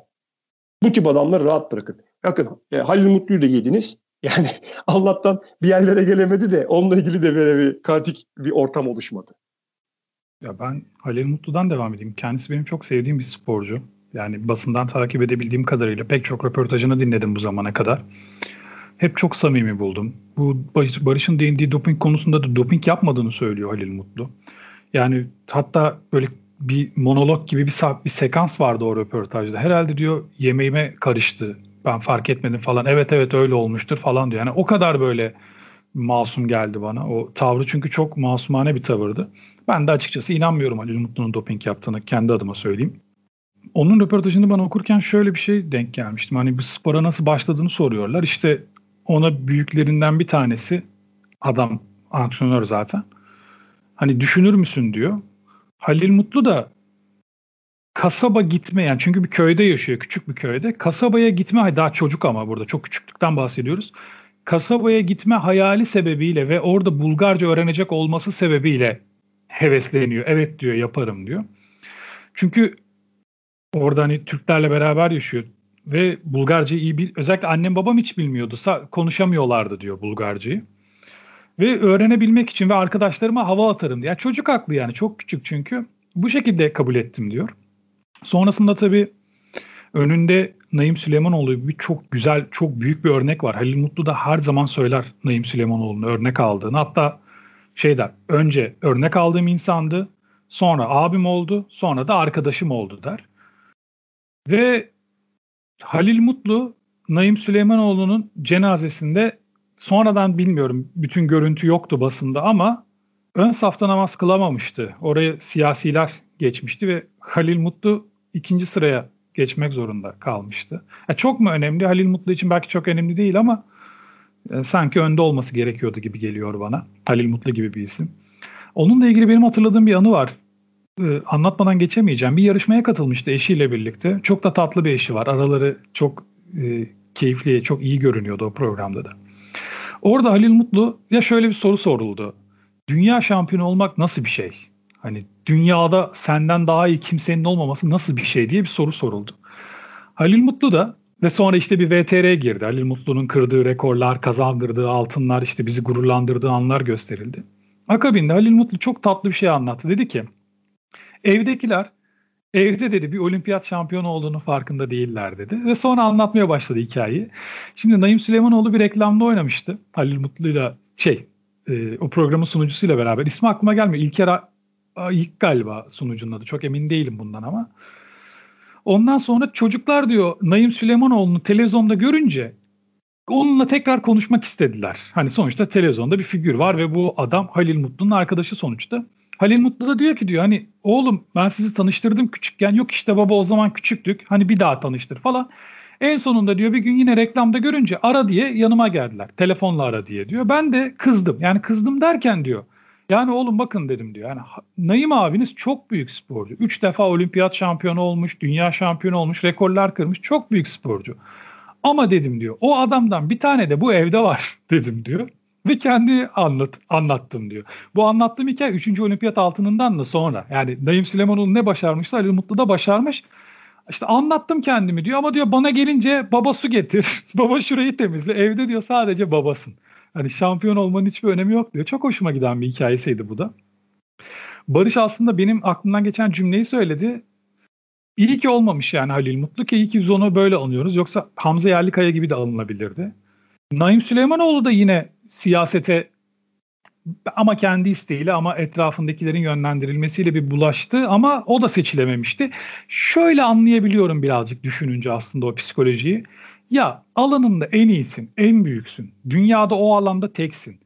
Bu tip adamları rahat bırakın. Bakın e, Halil Mutlu'yu da yediniz. [laughs] Yani Allah'tan bir yerlere gelemedi de onunla ilgili de böyle bir katik bir ortam oluşmadı. Ya ben Halil Mutlu'dan devam edeyim. Kendisi benim çok sevdiğim bir sporcu. Yani basından takip edebildiğim kadarıyla pek çok röportajını dinledim bu zamana kadar. Hep çok samimi buldum. Bu Barış'ın değindiği doping konusunda da doping yapmadığını söylüyor Halil Mutlu. Yani hatta böyle bir monolog gibi bir, bir sekans vardı o röportajda. Herhalde diyor yemeğime karıştı ben fark etmedim falan. Evet evet öyle olmuştur falan diyor. Yani o kadar böyle masum geldi bana. O tavrı çünkü çok masumane bir tavırdı. Ben de açıkçası inanmıyorum Ali Mutlu'nun doping yaptığını kendi adıma söyleyeyim. Onun röportajını ben okurken şöyle bir şey denk gelmiştim. Hani bu spora nasıl başladığını soruyorlar. İşte ona büyüklerinden bir tanesi adam antrenör zaten. Hani düşünür müsün diyor. Halil Mutlu da kasaba gitme yani çünkü bir köyde yaşıyor küçük bir köyde. Kasabaya gitme daha çocuk ama burada çok küçüklükten bahsediyoruz. Kasabaya gitme hayali sebebiyle ve orada Bulgarca öğrenecek olması sebebiyle hevesleniyor. Evet diyor yaparım diyor. Çünkü orada hani Türklerle beraber yaşıyor ve Bulgarcayı iyi bil özellikle annem babam hiç bilmiyordu. Sa- konuşamıyorlardı diyor Bulgarcayı. Ve öğrenebilmek için ve arkadaşlarıma hava atarım diye. Yani çocuk haklı yani çok küçük çünkü. Bu şekilde kabul ettim diyor. Sonrasında tabii önünde Naim Süleymanoğlu gibi çok güzel, çok büyük bir örnek var. Halil Mutlu da her zaman söyler Naim Süleymanoğlu'nu örnek aldığını. Hatta şey der, önce örnek aldığım insandı, sonra abim oldu, sonra da arkadaşım oldu der. Ve Halil Mutlu, Naim Süleymanoğlu'nun cenazesinde sonradan bilmiyorum bütün görüntü yoktu basında ama ön safta namaz kılamamıştı. Oraya siyasiler geçmişti ve Halil Mutlu ikinci sıraya geçmek zorunda kalmıştı. Yani çok mu önemli? Halil Mutlu için belki çok önemli değil ama e, sanki önde olması gerekiyordu gibi geliyor bana. Halil Mutlu gibi bir isim. Onunla ilgili benim hatırladığım bir anı var. E, anlatmadan geçemeyeceğim. Bir yarışmaya katılmıştı eşiyle birlikte. Çok da tatlı bir eşi var. Araları çok e, keyifli, çok iyi görünüyordu o programda da. Orada Halil Mutlu ya şöyle bir soru soruldu. Dünya şampiyonu olmak nasıl bir şey? Hani dünyada senden daha iyi kimsenin olmaması nasıl bir şey diye bir soru soruldu. Halil Mutlu da ve sonra işte bir VTR girdi. Halil Mutlu'nun kırdığı rekorlar, kazandırdığı altınlar, işte bizi gururlandırdığı anlar gösterildi. Akabinde Halil Mutlu çok tatlı bir şey anlattı. Dedi ki evdekiler evde dedi bir olimpiyat şampiyonu olduğunu farkında değiller dedi. Ve sonra anlatmaya başladı hikayeyi. Şimdi Naim Süleymanoğlu bir reklamda oynamıştı. Halil Mutlu'yla şey e, o programın sunucusuyla beraber. İsmi aklıma gelmiyor. İlker ilk galiba sunucunun adı. Çok emin değilim bundan ama. Ondan sonra çocuklar diyor Naim Süleymanoğlu'nu televizyonda görünce onunla tekrar konuşmak istediler. Hani sonuçta televizyonda bir figür var ve bu adam Halil Mutlu'nun arkadaşı sonuçta. Halil Mutlu da diyor ki diyor hani oğlum ben sizi tanıştırdım küçükken yok işte baba o zaman küçüktük hani bir daha tanıştır falan. En sonunda diyor bir gün yine reklamda görünce ara diye yanıma geldiler. Telefonla ara diye diyor. Ben de kızdım. Yani kızdım derken diyor. Yani oğlum bakın dedim diyor. Yani Naim abiniz çok büyük sporcu. Üç defa olimpiyat şampiyonu olmuş, dünya şampiyonu olmuş, rekorlar kırmış. Çok büyük sporcu. Ama dedim diyor o adamdan bir tane de bu evde var [laughs] dedim diyor. Ve kendi anlat, anlattım diyor. Bu anlattığım hikaye 3. olimpiyat altınından da sonra. Yani Naim Süleymanoğlu ne başarmışsa Ali Mutlu da başarmış. İşte anlattım kendimi diyor ama diyor bana gelince baba su getir. [laughs] baba şurayı temizle. Evde diyor sadece babasın. Hani şampiyon olmanın hiçbir önemi yok diyor. Çok hoşuma giden bir hikayesiydi bu da. Barış aslında benim aklımdan geçen cümleyi söyledi. İyi ki olmamış yani Halil Mutlu ki iyi ki biz onu böyle anıyoruz. Yoksa Hamza Yerlikaya gibi de alınabilirdi. Naim Süleymanoğlu da yine siyasete ama kendi isteğiyle ama etrafındakilerin yönlendirilmesiyle bir bulaştı ama o da seçilememişti. Şöyle anlayabiliyorum birazcık düşününce aslında o psikolojiyi. Ya alanında en iyisin, en büyüksün. Dünyada o alanda teksin.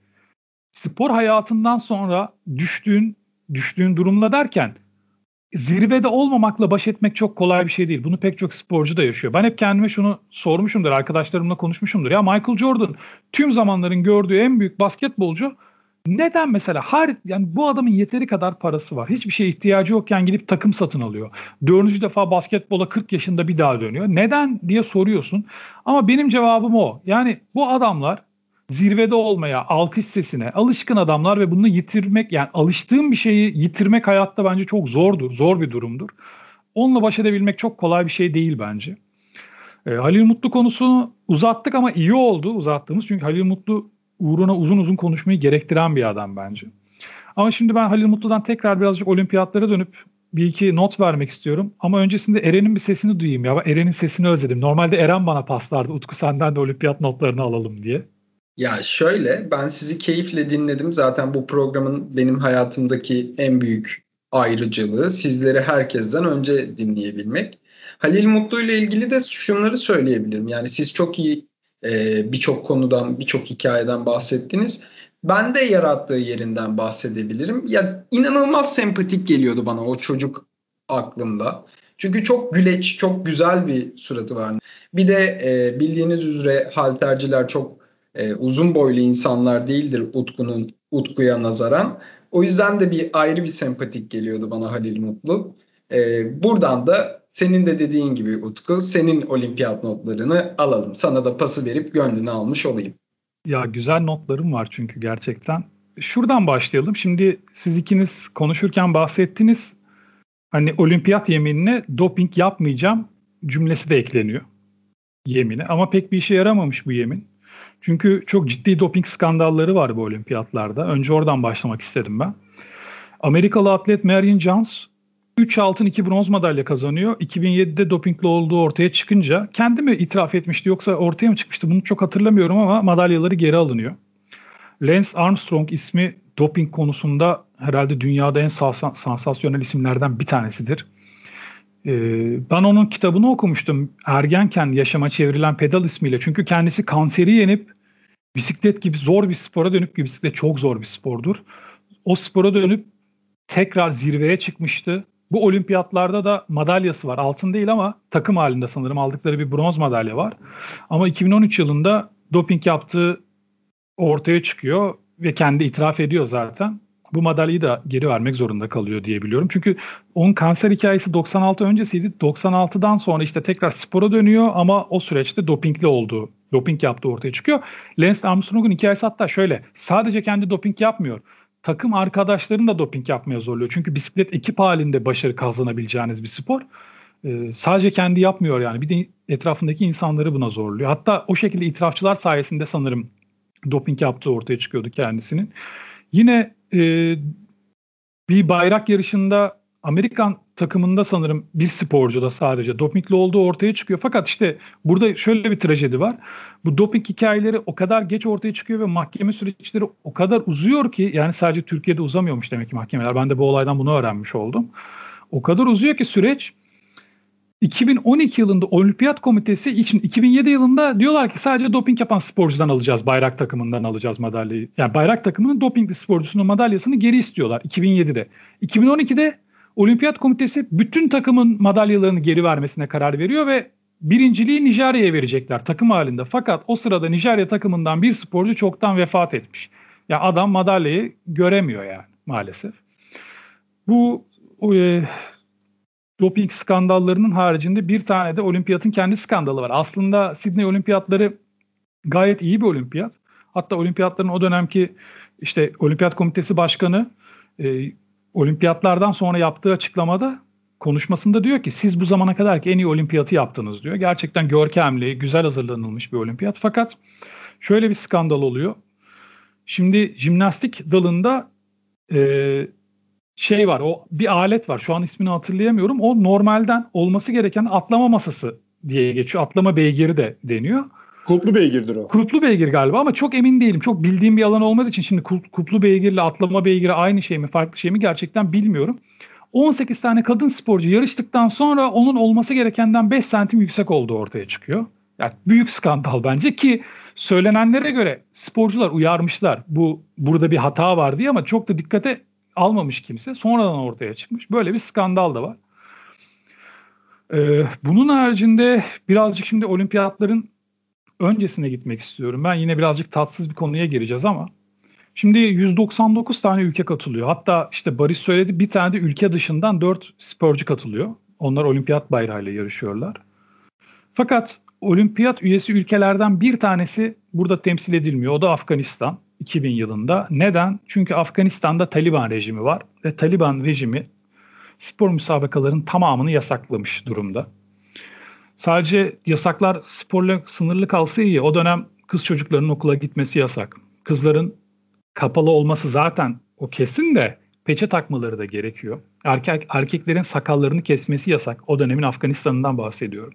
Spor hayatından sonra düştüğün düştüğün durumla derken zirvede olmamakla baş etmek çok kolay bir şey değil. Bunu pek çok sporcu da yaşıyor. Ben hep kendime şunu sormuşumdur, arkadaşlarımla konuşmuşumdur. Ya Michael Jordan tüm zamanların gördüğü en büyük basketbolcu neden mesela her yani bu adamın yeteri kadar parası var. Hiçbir şeye ihtiyacı yokken gidip takım satın alıyor. Dördüncü defa basketbola 40 yaşında bir daha dönüyor. Neden diye soruyorsun. Ama benim cevabım o. Yani bu adamlar zirvede olmaya, alkış sesine alışkın adamlar ve bunu yitirmek yani alıştığım bir şeyi yitirmek hayatta bence çok zordur. Zor bir durumdur. Onunla baş edebilmek çok kolay bir şey değil bence. E, Halil Mutlu konusunu uzattık ama iyi oldu uzattığımız. Çünkü Halil Mutlu uğruna uzun uzun konuşmayı gerektiren bir adam bence. Ama şimdi ben Halil Mutlu'dan tekrar birazcık olimpiyatlara dönüp bir iki not vermek istiyorum. Ama öncesinde Eren'in bir sesini duyayım ya. Eren'in sesini özledim. Normalde Eren bana paslardı. Utku senden de olimpiyat notlarını alalım diye. Ya şöyle ben sizi keyifle dinledim. Zaten bu programın benim hayatımdaki en büyük ayrıcalığı sizleri herkesten önce dinleyebilmek. Halil Mutlu ile ilgili de şunları söyleyebilirim. Yani siz çok iyi e, birçok konudan, birçok hikayeden bahsettiniz. Ben de yarattığı yerinden bahsedebilirim. Ya inanılmaz sempatik geliyordu bana o çocuk aklımda. Çünkü çok güleç, çok güzel bir suratı var. Bir de e, bildiğiniz üzere halterciler çok e, uzun boylu insanlar değildir Utku'nun Utku'ya nazaran. O yüzden de bir ayrı bir sempatik geliyordu bana Halil Mutlu. E, buradan da senin de dediğin gibi Utku senin olimpiyat notlarını alalım. Sana da pası verip gönlünü almış olayım. Ya güzel notlarım var çünkü gerçekten. Şuradan başlayalım. Şimdi siz ikiniz konuşurken bahsettiniz. Hani olimpiyat yeminine doping yapmayacağım cümlesi de ekleniyor yemine. Ama pek bir işe yaramamış bu yemin. Çünkü çok ciddi doping skandalları var bu olimpiyatlarda. Önce oradan başlamak istedim ben. Amerikalı atlet Marion Jones 3 altın 2 bronz madalya kazanıyor. 2007'de dopingli olduğu ortaya çıkınca kendi mi itiraf etmişti yoksa ortaya mı çıkmıştı bunu çok hatırlamıyorum ama madalyaları geri alınıyor. Lance Armstrong ismi doping konusunda herhalde dünyada en sansasyonel isimlerden bir tanesidir. Ee, ben onun kitabını okumuştum. Ergenken yaşama çevrilen pedal ismiyle. Çünkü kendisi kanseri yenip bisiklet gibi zor bir spora dönüp ki bisiklet çok zor bir spordur. O spora dönüp tekrar zirveye çıkmıştı. Bu olimpiyatlarda da madalyası var. Altın değil ama takım halinde sanırım aldıkları bir bronz madalya var. Ama 2013 yılında doping yaptığı ortaya çıkıyor ve kendi itiraf ediyor zaten. Bu madalyayı da geri vermek zorunda kalıyor diye biliyorum. Çünkü onun kanser hikayesi 96 öncesiydi. 96'dan sonra işte tekrar spora dönüyor ama o süreçte dopingli olduğu, doping yaptığı ortaya çıkıyor. Lance Armstrong'un hikayesi hatta şöyle. Sadece kendi doping yapmıyor takım arkadaşlarını da doping yapmaya zorluyor. Çünkü bisiklet ekip halinde başarı kazanabileceğiniz bir spor. Ee, sadece kendi yapmıyor yani. Bir de etrafındaki insanları buna zorluyor. Hatta o şekilde itirafçılar sayesinde sanırım doping yaptığı ortaya çıkıyordu kendisinin. Yine e, bir bayrak yarışında Amerikan takımında sanırım bir sporcu da sadece dopingli olduğu ortaya çıkıyor. Fakat işte burada şöyle bir trajedi var. Bu doping hikayeleri o kadar geç ortaya çıkıyor ve mahkeme süreçleri o kadar uzuyor ki yani sadece Türkiye'de uzamıyormuş demek ki mahkemeler. Ben de bu olaydan bunu öğrenmiş oldum. O kadar uzuyor ki süreç 2012 yılında Olimpiyat Komitesi için 2007 yılında diyorlar ki sadece doping yapan sporcudan alacağız. Bayrak takımından alacağız madalyayı. Yani bayrak takımının dopingli sporcusunun madalyasını geri istiyorlar 2007'de. 2012'de Olimpiyat Komitesi bütün takımın madalyalarını geri vermesine karar veriyor ve birinciliği Nijerya'ya verecekler takım halinde. Fakat o sırada Nijerya takımından bir sporcu çoktan vefat etmiş. Ya yani adam madalyayı göremiyor yani maalesef. Bu e, doping skandallarının haricinde bir tane de olimpiyatın kendi skandalı var. Aslında Sydney olimpiyatları gayet iyi bir olimpiyat. Hatta olimpiyatların o dönemki işte olimpiyat komitesi başkanı e, olimpiyatlardan sonra yaptığı açıklamada konuşmasında diyor ki siz bu zamana kadar ki en iyi olimpiyatı yaptınız diyor. Gerçekten görkemli, güzel hazırlanılmış bir olimpiyat. Fakat şöyle bir skandal oluyor. Şimdi jimnastik dalında e, şey var, o bir alet var. Şu an ismini hatırlayamıyorum. O normalden olması gereken atlama masası diye geçiyor. Atlama beygiri de deniyor. Kulplu beygirdir o. Kulplu beygir galiba ama çok emin değilim. Çok bildiğim bir alan olmadığı için şimdi kulplu beygirle atlama beygiri aynı şey mi farklı şey mi gerçekten bilmiyorum. 18 tane kadın sporcu yarıştıktan sonra onun olması gerekenden 5 santim yüksek olduğu ortaya çıkıyor. Yani büyük skandal bence ki söylenenlere göre sporcular uyarmışlar. Bu burada bir hata var diye ama çok da dikkate almamış kimse. Sonradan ortaya çıkmış. Böyle bir skandal da var. Ee, bunun haricinde birazcık şimdi olimpiyatların öncesine gitmek istiyorum. Ben yine birazcık tatsız bir konuya gireceğiz ama şimdi 199 tane ülke katılıyor. Hatta işte Barış söyledi bir tane de ülke dışından 4 sporcu katılıyor. Onlar olimpiyat bayrağıyla yarışıyorlar. Fakat olimpiyat üyesi ülkelerden bir tanesi burada temsil edilmiyor. O da Afganistan 2000 yılında. Neden? Çünkü Afganistan'da Taliban rejimi var ve Taliban rejimi spor müsabakalarının tamamını yasaklamış durumda. Sadece yasaklar sporla sınırlı kalsa iyi. O dönem kız çocuklarının okula gitmesi yasak. Kızların kapalı olması zaten o kesin de peçe takmaları da gerekiyor. Erkek erkeklerin sakallarını kesmesi yasak. O dönemin Afganistan'ından bahsediyorum.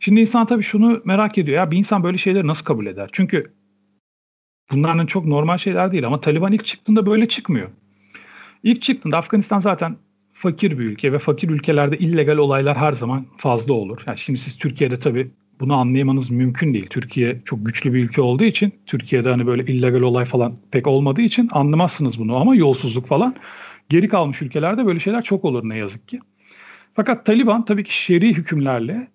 Şimdi insan tabii şunu merak ediyor. Ya bir insan böyle şeyleri nasıl kabul eder? Çünkü bunların çok normal şeyler değil ama Taliban ilk çıktığında böyle çıkmıyor. İlk çıktığında Afganistan zaten fakir bir ülke ve fakir ülkelerde illegal olaylar her zaman fazla olur. Yani şimdi siz Türkiye'de tabii bunu anlayamanız mümkün değil. Türkiye çok güçlü bir ülke olduğu için Türkiye'de hani böyle illegal olay falan pek olmadığı için anlamazsınız bunu ama yolsuzluk falan geri kalmış ülkelerde böyle şeyler çok olur ne yazık ki. Fakat Taliban tabii ki şer'i hükümlerle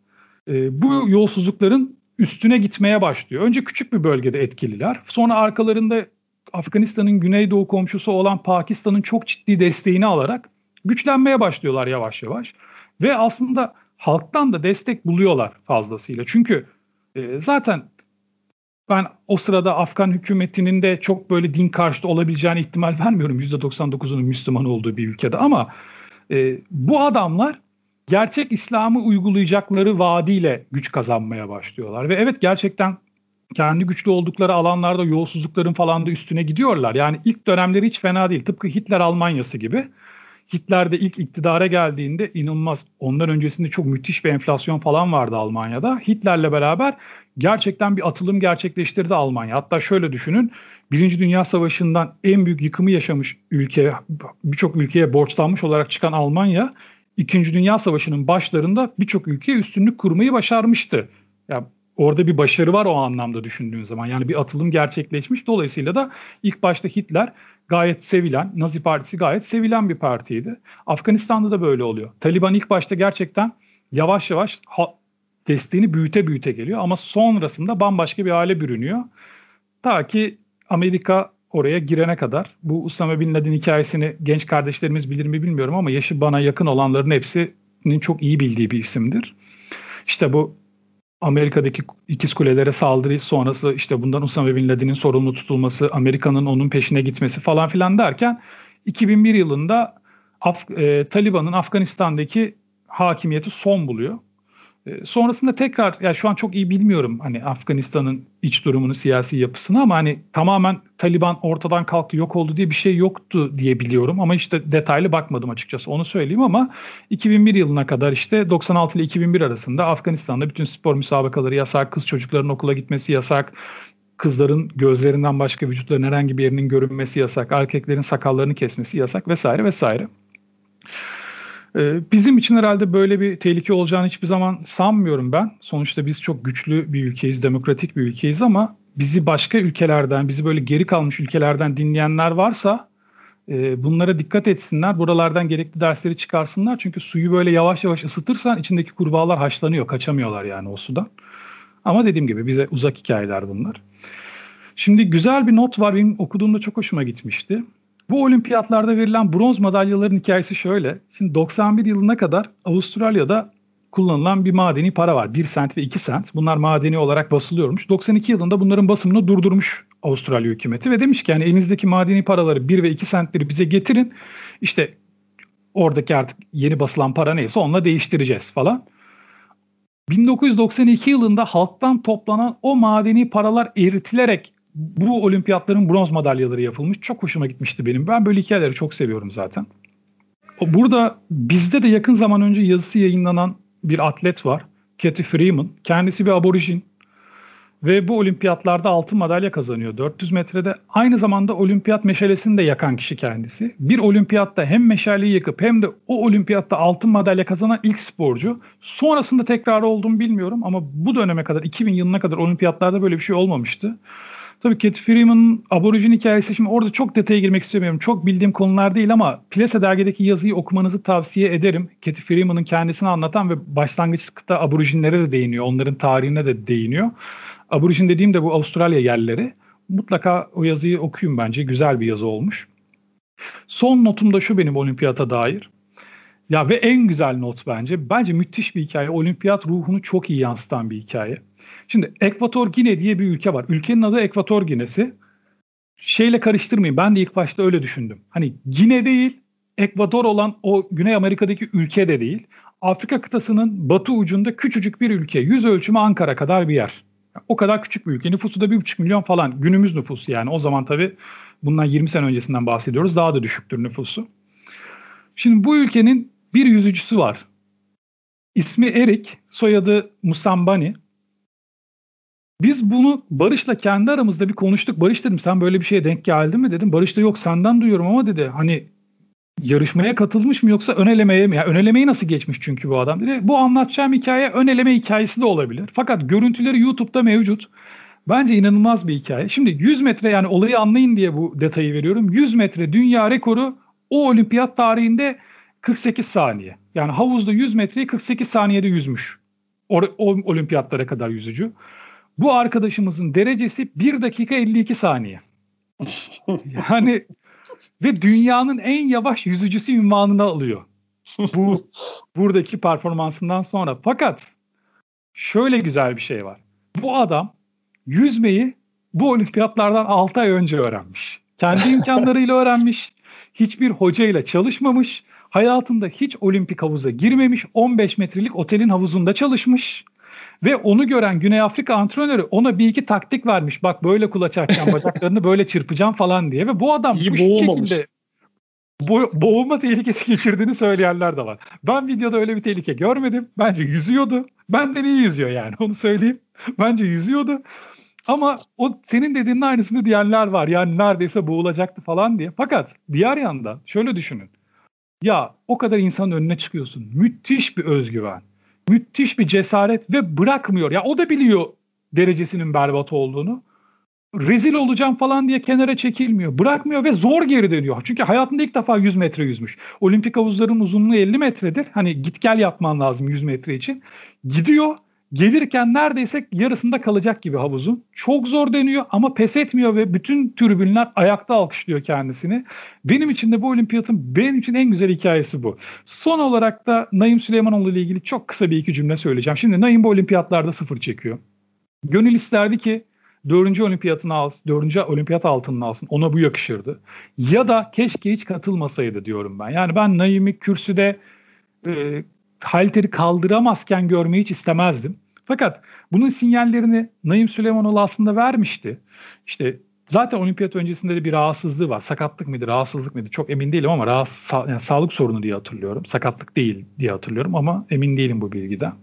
e, bu yolsuzlukların üstüne gitmeye başlıyor. Önce küçük bir bölgede etkililer. Sonra arkalarında Afganistan'ın güneydoğu komşusu olan Pakistan'ın çok ciddi desteğini alarak güçlenmeye başlıyorlar yavaş yavaş. Ve aslında halktan da destek buluyorlar fazlasıyla. Çünkü e, zaten ben o sırada Afgan hükümetinin de çok böyle din karşıtı olabileceğine ihtimal vermiyorum. %99'unun Müslüman olduğu bir ülkede ama e, bu adamlar gerçek İslam'ı uygulayacakları vaadiyle güç kazanmaya başlıyorlar. Ve evet gerçekten kendi güçlü oldukları alanlarda yolsuzlukların falan da üstüne gidiyorlar. Yani ilk dönemleri hiç fena değil. Tıpkı Hitler Almanyası gibi. Hitler de ilk iktidara geldiğinde inanılmaz ondan öncesinde çok müthiş bir enflasyon falan vardı Almanya'da. Hitler'le beraber gerçekten bir atılım gerçekleştirdi Almanya. Hatta şöyle düşünün Birinci Dünya Savaşı'ndan en büyük yıkımı yaşamış ülke, birçok ülkeye borçlanmış olarak çıkan Almanya, İkinci Dünya Savaşı'nın başlarında birçok ülkeye üstünlük kurmayı başarmıştı. Ya orada bir başarı var o anlamda düşündüğün zaman. Yani bir atılım gerçekleşmiş. Dolayısıyla da ilk başta Hitler gayet sevilen, Nazi Partisi gayet sevilen bir partiydi. Afganistan'da da böyle oluyor. Taliban ilk başta gerçekten yavaş yavaş ha, desteğini büyüte büyüte geliyor ama sonrasında bambaşka bir hale bürünüyor. Ta ki Amerika oraya girene kadar. Bu Usama Bin Laden hikayesini genç kardeşlerimiz bilir mi bilmiyorum ama yaşı bana yakın olanların hepsinin çok iyi bildiği bir isimdir. İşte bu Amerika'daki ikiz kulelere saldırı sonrası işte bundan Usama Bin Laden'in sorumlu tutulması, Amerika'nın onun peşine gitmesi falan filan derken 2001 yılında Af- e, Taliban'ın Afganistan'daki hakimiyeti son buluyor. E, sonrasında tekrar ya şu an çok iyi bilmiyorum hani Afganistan'ın iç durumunu, siyasi yapısını ama hani tamamen Taliban ortadan kalktı, yok oldu diye bir şey yoktu diye biliyorum ama işte detaylı bakmadım açıkçası onu söyleyeyim ama 2001 yılına kadar işte 96 ile 2001 arasında Afganistan'da bütün spor müsabakaları yasak, kız çocukların okula gitmesi yasak, kızların gözlerinden başka vücutların herhangi bir yerinin görünmesi yasak, erkeklerin sakallarını kesmesi yasak vesaire vesaire. Ee, bizim için herhalde böyle bir tehlike olacağını hiçbir zaman sanmıyorum ben. Sonuçta biz çok güçlü bir ülkeyiz, demokratik bir ülkeyiz ama bizi başka ülkelerden, bizi böyle geri kalmış ülkelerden dinleyenler varsa e, bunlara dikkat etsinler. Buralardan gerekli dersleri çıkarsınlar. Çünkü suyu böyle yavaş yavaş ısıtırsan içindeki kurbağalar haşlanıyor, kaçamıyorlar yani o sudan. Ama dediğim gibi bize uzak hikayeler bunlar. Şimdi güzel bir not var. Benim okuduğumda çok hoşuma gitmişti. Bu olimpiyatlarda verilen bronz madalyaların hikayesi şöyle. Şimdi 91 yılına kadar Avustralya'da kullanılan bir madeni para var. 1 sent ve 2 sent. Bunlar madeni olarak basılıyormuş. 92 yılında bunların basımını durdurmuş Avustralya hükümeti ve demiş ki yani elinizdeki madeni paraları 1 ve 2 sentleri bize getirin. İşte oradaki artık yeni basılan para neyse onunla değiştireceğiz falan. 1992 yılında halktan toplanan o madeni paralar eritilerek bu olimpiyatların bronz madalyaları yapılmış. Çok hoşuma gitmişti benim. Ben böyle hikayeleri çok seviyorum zaten. Burada bizde de yakın zaman önce yazısı yayınlanan bir atlet var. Katie Freeman. Kendisi bir aborijin. Ve bu olimpiyatlarda altın madalya kazanıyor 400 metrede. Aynı zamanda olimpiyat meşalesini de yakan kişi kendisi. Bir olimpiyatta hem meşaleyi yakıp hem de o olimpiyatta altın madalya kazanan ilk sporcu. Sonrasında tekrar olduğunu bilmiyorum ama bu döneme kadar 2000 yılına kadar olimpiyatlarda böyle bir şey olmamıştı. Tabii Cat Freeman'ın aborjin hikayesi şimdi orada çok detaya girmek istemiyorum. Çok bildiğim konular değil ama Plese dergideki yazıyı okumanızı tavsiye ederim. Cat Freeman'ın kendisini anlatan ve başlangıçta aborjinlere de değiniyor. Onların tarihine de değiniyor. Aborjin dediğim de bu Avustralya yerleri. Mutlaka o yazıyı okuyun bence. Güzel bir yazı olmuş. Son notum da şu benim olimpiyata dair. Ya ve en güzel not bence. Bence müthiş bir hikaye. Olimpiyat ruhunu çok iyi yansıtan bir hikaye. Şimdi Ekvator Gine diye bir ülke var. Ülkenin adı Ekvator Ginesi. Şeyle karıştırmayın. Ben de ilk başta öyle düşündüm. Hani Gine değil, Ekvador olan o Güney Amerika'daki ülke de değil. Afrika kıtasının batı ucunda küçücük bir ülke. Yüz ölçümü Ankara kadar bir yer. O kadar küçük bir ülke. Nüfusu da 1,5 milyon falan. Günümüz nüfusu yani. O zaman tabii bundan 20 sene öncesinden bahsediyoruz. Daha da düşüktür nüfusu. Şimdi bu ülkenin bir yüzücüsü var. İsmi Erik, soyadı Musambani. Biz bunu Barış'la kendi aramızda bir konuştuk. Barış dedim sen böyle bir şeye denk geldin mi dedim. Barış da yok senden duyuyorum ama dedi hani yarışmaya katılmış mı yoksa ön elemeye mi? Yani ön elemeyi nasıl geçmiş çünkü bu adam dedi. Bu anlatacağım hikaye ön eleme hikayesi de olabilir. Fakat görüntüleri YouTube'da mevcut. Bence inanılmaz bir hikaye. Şimdi 100 metre yani olayı anlayın diye bu detayı veriyorum. 100 metre dünya rekoru o olimpiyat tarihinde 48 saniye. Yani havuzda 100 metreyi 48 saniyede yüzmüş. O, o olimpiyatlara kadar yüzücü. Bu arkadaşımızın derecesi 1 dakika 52 saniye. [laughs] yani ve dünyanın en yavaş yüzücüsü ünvanını alıyor. Bu buradaki performansından sonra. Fakat şöyle güzel bir şey var. Bu adam yüzmeyi bu olimpiyatlardan 6 ay önce öğrenmiş. Kendi imkanlarıyla öğrenmiş. Hiçbir hocayla çalışmamış. Hayatında hiç olimpik havuza girmemiş. 15 metrelik otelin havuzunda çalışmış. Ve onu gören Güney Afrika antrenörü ona bir iki taktik vermiş. Bak böyle kulaç açacağım, [laughs] bacaklarını böyle çırpacağım falan diye. Ve bu adam İyi bu boğulmamış. şekilde bo- boğulma tehlikesi geçirdiğini söyleyenler de var. Ben videoda öyle bir tehlike görmedim. Bence yüzüyordu. Benden iyi yüzüyor yani onu söyleyeyim. Bence yüzüyordu. Ama o senin dediğinin aynısını diyenler var. Yani neredeyse boğulacaktı falan diye. Fakat diğer yandan şöyle düşünün. Ya o kadar insanın önüne çıkıyorsun. Müthiş bir özgüven. Müthiş bir cesaret ve bırakmıyor. Ya o da biliyor derecesinin berbat olduğunu. Rezil olacağım falan diye kenara çekilmiyor. Bırakmıyor ve zor geri dönüyor. Çünkü hayatında ilk defa 100 metre yüzmüş. Olimpik havuzların uzunluğu 50 metredir. Hani git gel yapman lazım 100 metre için. Gidiyor gelirken neredeyse yarısında kalacak gibi havuzun. Çok zor dönüyor ama pes etmiyor ve bütün tribünler ayakta alkışlıyor kendisini. Benim için de bu olimpiyatın benim için en güzel hikayesi bu. Son olarak da Naim Süleymanoğlu ile ilgili çok kısa bir iki cümle söyleyeceğim. Şimdi Naim bu olimpiyatlarda sıfır çekiyor. Gönül isterdi ki dördüncü olimpiyatını alsın, dördüncü olimpiyat altınını alsın. Ona bu yakışırdı. Ya da keşke hiç katılmasaydı diyorum ben. Yani ben Naim'i kürsüde e, halteri kaldıramazken görmeyi hiç istemezdim. Fakat bunun sinyallerini Naim Süleymanoğlu aslında vermişti. İşte zaten olimpiyat öncesinde de bir rahatsızlığı var. Sakatlık mıydı, rahatsızlık mıydı çok emin değilim ama rahatsız, yani sağlık sorunu diye hatırlıyorum. Sakatlık değil diye hatırlıyorum ama emin değilim bu bilgiden.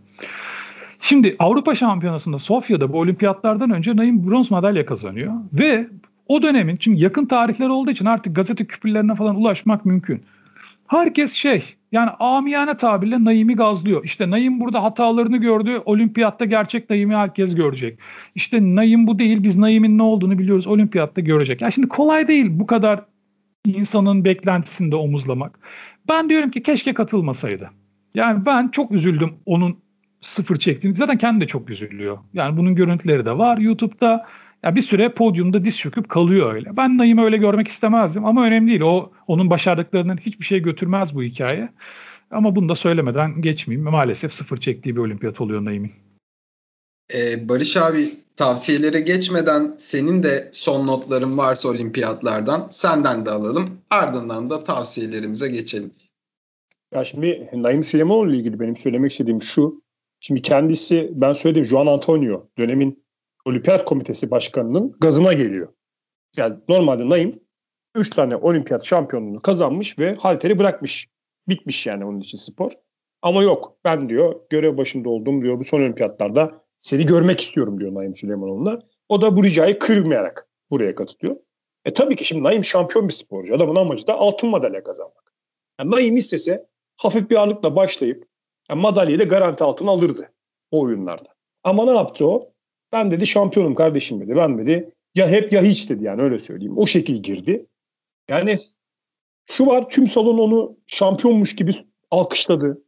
Şimdi Avrupa Şampiyonası'nda Sofya'da bu olimpiyatlardan önce Naim bronz madalya kazanıyor. Ve o dönemin çünkü yakın tarihler olduğu için artık gazete küpürlerine falan ulaşmak mümkün. Herkes şey yani amiyane tabirle Naim'i gazlıyor. İşte Naim burada hatalarını gördü. Olimpiyatta gerçek Naim'i herkes görecek. İşte Naim bu değil. Biz Naim'in ne olduğunu biliyoruz. Olimpiyatta görecek. Ya şimdi kolay değil bu kadar insanın beklentisinde omuzlamak. Ben diyorum ki keşke katılmasaydı. Yani ben çok üzüldüm onun sıfır çektiğini. Zaten kendi de çok üzülüyor. Yani bunun görüntüleri de var YouTube'da. Ya bir süre podyumda diz çöküp kalıyor öyle. Ben Naim'i öyle görmek istemezdim ama önemli değil. O onun başardıklarının hiçbir şey götürmez bu hikaye. Ama bunu da söylemeden geçmeyeyim. Maalesef sıfır çektiği bir olimpiyat oluyor Naim'in. Ee, Barış abi tavsiyelere geçmeden senin de son notların varsa olimpiyatlardan senden de alalım. Ardından da tavsiyelerimize geçelim. Ya şimdi Naim Süleymanoğlu ile ilgili benim söylemek istediğim şu. Şimdi kendisi ben söyledim Juan Antonio dönemin Olimpiyat Komitesi Başkanı'nın gazına geliyor. Yani normalde Naim 3 tane olimpiyat şampiyonluğunu kazanmış ve halteri bırakmış. Bitmiş yani onun için spor. Ama yok ben diyor görev başında olduğum diyor bu son olimpiyatlarda seni görmek istiyorum diyor Naim Süleymanoğlu'na. O da bu ricayı kırmayarak buraya katılıyor. E tabii ki şimdi Naim şampiyon bir sporcu. Adamın amacı da altın madalya kazanmak. Yani Naim istese hafif bir ağırlıkla başlayıp yani madalyayı da garanti altına alırdı o oyunlarda. Ama ne yaptı o? Ben dedi şampiyonum kardeşim dedi. Ben dedi ya hep ya hiç dedi yani öyle söyleyeyim. O şekil girdi. Yani şu var tüm salon onu şampiyonmuş gibi alkışladı.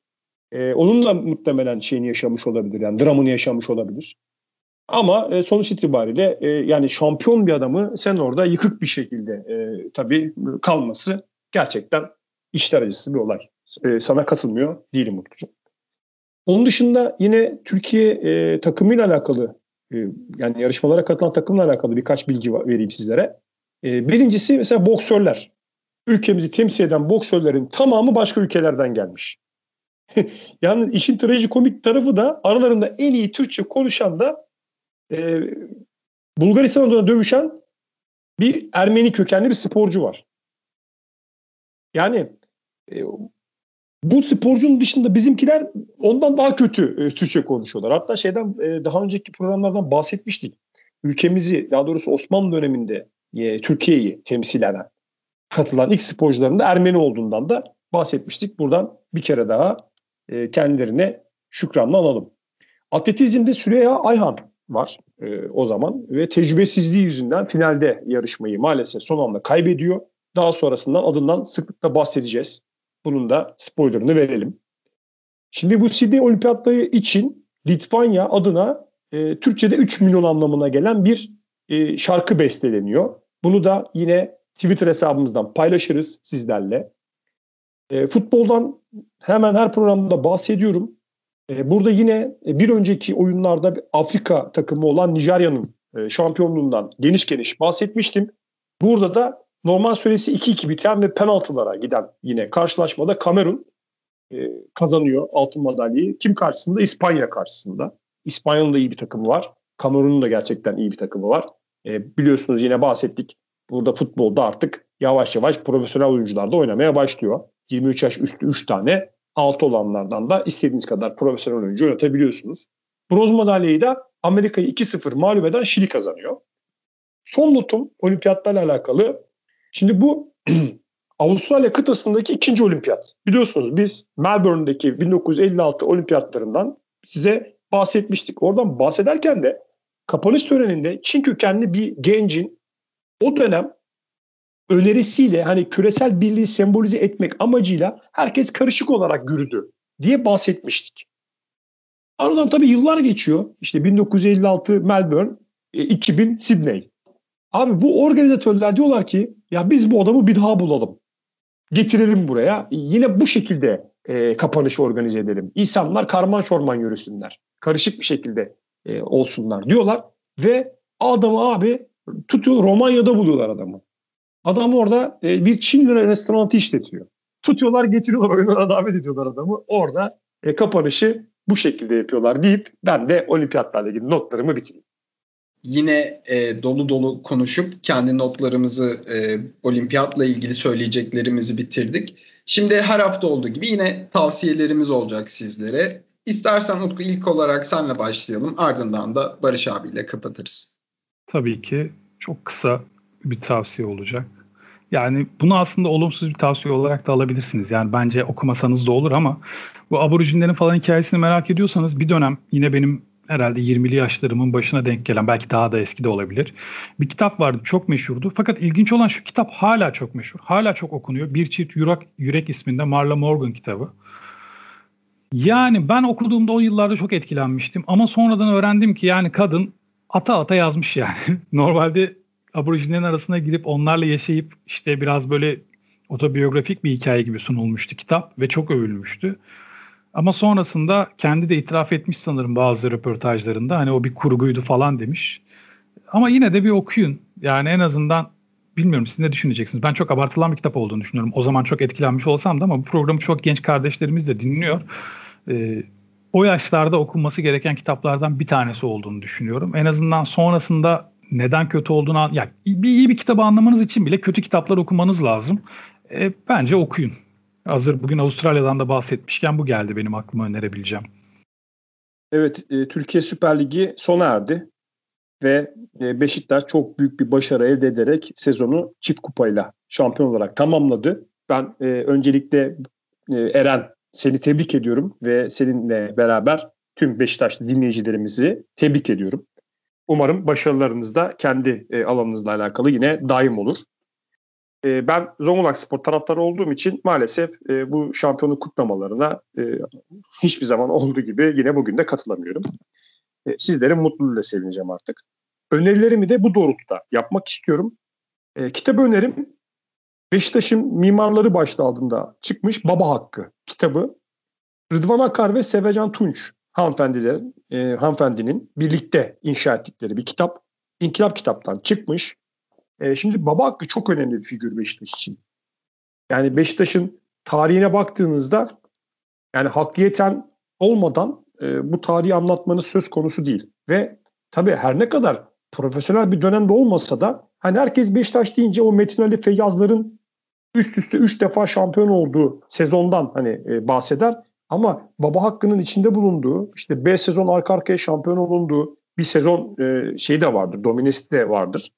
Ee, onun da muhtemelen şeyini yaşamış olabilir. Yani dramını yaşamış olabilir. Ama e, sonuç itibariyle e, yani şampiyon bir adamı sen orada yıkık bir şekilde e, tabii kalması gerçekten işler acısı bir olay. E, sana katılmıyor değilim Mutlucuğum. Onun dışında yine Türkiye e, takımıyla alakalı yani yarışmalara katılan takımla alakalı birkaç bilgi vereyim sizlere. E, birincisi mesela boksörler. Ülkemizi temsil eden boksörlerin tamamı başka ülkelerden gelmiş. [laughs] yani işin trajikomik tarafı da aralarında en iyi Türkçe konuşan da e, Bulgaristan adına dövüşen bir Ermeni kökenli bir sporcu var. Yani e, bu sporcunun dışında bizimkiler ondan daha kötü e, Türkçe konuşuyorlar. Hatta şeyden e, daha önceki programlardan bahsetmiştik. Ülkemizi daha doğrusu Osmanlı döneminde e, Türkiye'yi temsil eden katılan ilk sporcuların da Ermeni olduğundan da bahsetmiştik. Buradan bir kere daha e, kendilerine şükranla alalım. Atletizmde Süreyya Ayhan var e, o zaman ve tecrübesizliği yüzünden finalde yarışmayı maalesef son anda kaybediyor. Daha sonrasından adından sıklıkla bahsedeceğiz. Bunun da spoilerını verelim. Şimdi bu Sydney Olimpiyatları için Litvanya adına e, Türkçe'de 3 milyon anlamına gelen bir e, şarkı besteleniyor. Bunu da yine Twitter hesabımızdan paylaşırız sizlerle. E, futboldan hemen her programda bahsediyorum. E, burada yine e, bir önceki oyunlarda Afrika takımı olan Nijerya'nın e, şampiyonluğundan geniş geniş bahsetmiştim. Burada da normal süresi 2-2 biten ve penaltılara giden yine karşılaşmada Kamerun e, kazanıyor altın madalyayı. Kim karşısında? İspanya karşısında. İspanya'nın da iyi bir takımı var. Kamerun'un da gerçekten iyi bir takımı var. E, biliyorsunuz yine bahsettik. Burada futbolda artık yavaş yavaş profesyonel oyuncular da oynamaya başlıyor. 23 yaş üstü 3 tane, altı olanlardan da istediğiniz kadar profesyonel oyuncu oynatabiliyorsunuz. Bronz madalyayı da Amerika'yı 2-0 mağlup eden Şili kazanıyor. Son notum olimpiyatlarla alakalı. Şimdi bu [clears throat] Avustralya kıtasındaki ikinci olimpiyat. Biliyorsunuz biz Melbourne'deki 1956 olimpiyatlarından size bahsetmiştik. Oradan bahsederken de kapanış töreninde Çin kökenli bir gencin o dönem önerisiyle hani küresel birliği sembolize etmek amacıyla herkes karışık olarak yürüdü diye bahsetmiştik. Aradan tabii yıllar geçiyor. İşte 1956 Melbourne, 2000 e, Sydney. Abi bu organizatörler diyorlar ki ya biz bu adamı bir daha bulalım. Getirelim buraya. Yine bu şekilde e, kapanışı organize edelim. İnsanlar karman çorman yürüsünler. Karışık bir şekilde e, olsunlar diyorlar. Ve adamı abi tutuyor Romanya'da buluyorlar adamı. Adam orada e, bir Çin restoranı işletiyor. Tutuyorlar getiriyorlar oyunlara davet ediyorlar adamı. Orada e, kapanışı bu şekilde yapıyorlar deyip ben de olimpiyatlarla ilgili notlarımı bitireyim. Yine e, dolu dolu konuşup kendi notlarımızı e, olimpiyatla ilgili söyleyeceklerimizi bitirdik. Şimdi her hafta olduğu gibi yine tavsiyelerimiz olacak sizlere. İstersen Utku ilk olarak senle başlayalım. Ardından da Barış abiyle kapatırız. Tabii ki çok kısa bir tavsiye olacak. Yani bunu aslında olumsuz bir tavsiye olarak da alabilirsiniz. Yani bence okumasanız da olur ama bu aborjinlerin falan hikayesini merak ediyorsanız bir dönem yine benim herhalde 20'li yaşlarımın başına denk gelen belki daha da eski de olabilir. Bir kitap vardı çok meşhurdu. Fakat ilginç olan şu kitap hala çok meşhur. Hala çok okunuyor. Bir Çift Yürek, Yürek isminde Marla Morgan kitabı. Yani ben okuduğumda o yıllarda çok etkilenmiştim. Ama sonradan öğrendim ki yani kadın ata ata yazmış yani. [laughs] Normalde aborjinlerin arasına girip onlarla yaşayıp işte biraz böyle otobiyografik bir hikaye gibi sunulmuştu kitap ve çok övülmüştü. Ama sonrasında kendi de itiraf etmiş sanırım bazı röportajlarında. Hani o bir kurguydu falan demiş. Ama yine de bir okuyun. Yani en azından bilmiyorum siz ne düşüneceksiniz. Ben çok abartılan bir kitap olduğunu düşünüyorum. O zaman çok etkilenmiş olsam da ama bu programı çok genç kardeşlerimiz de dinliyor. Ee, o yaşlarda okunması gereken kitaplardan bir tanesi olduğunu düşünüyorum. En azından sonrasında neden kötü olduğunu ya bir iyi bir kitabı anlamanız için bile kötü kitaplar okumanız lazım. E, bence okuyun. Hazır bugün Avustralya'dan da bahsetmişken bu geldi benim aklıma önerebileceğim. Evet, e, Türkiye Süper Ligi sona erdi ve e, Beşiktaş çok büyük bir başarı elde ederek sezonu çift kupayla şampiyon olarak tamamladı. Ben e, öncelikle e, Eren seni tebrik ediyorum ve seninle beraber tüm Beşiktaşlı dinleyicilerimizi tebrik ediyorum. Umarım başarılarınız da kendi e, alanınızla alakalı yine daim olur. E, ben Zonguldak Spor taraftarı olduğum için maalesef e, bu şampiyonluk kutlamalarına e, hiçbir zaman olduğu gibi yine bugün de katılamıyorum. E, sizlerin mutluluğuyla sevineceğim artık. Önerilerimi de bu doğrultuda yapmak istiyorum. E, kitabı önerim Beşiktaş'ın mimarları başlığı altında çıkmış Baba Hakkı kitabı. Rıdvan Akar ve Sevecan Tunç hanımefendilerin, e, hanımefendinin birlikte inşa ettikleri bir kitap. İnkılap kitaptan çıkmış. E, şimdi Baba Hakkı çok önemli bir figür Beşiktaş için. Yani Beşiktaş'ın tarihine baktığınızda yani hakkiyeten olmadan e, bu tarihi anlatmanız söz konusu değil. Ve tabii her ne kadar profesyonel bir dönemde olmasa da hani herkes Beşiktaş deyince o Metin Ali Feyyazların üst üste 3 defa şampiyon olduğu sezondan hani e, bahseder. Ama Baba Hakkı'nın içinde bulunduğu işte 5 sezon arka arkaya şampiyon olunduğu bir sezon e, şeyi de vardır. Dominesi de vardır.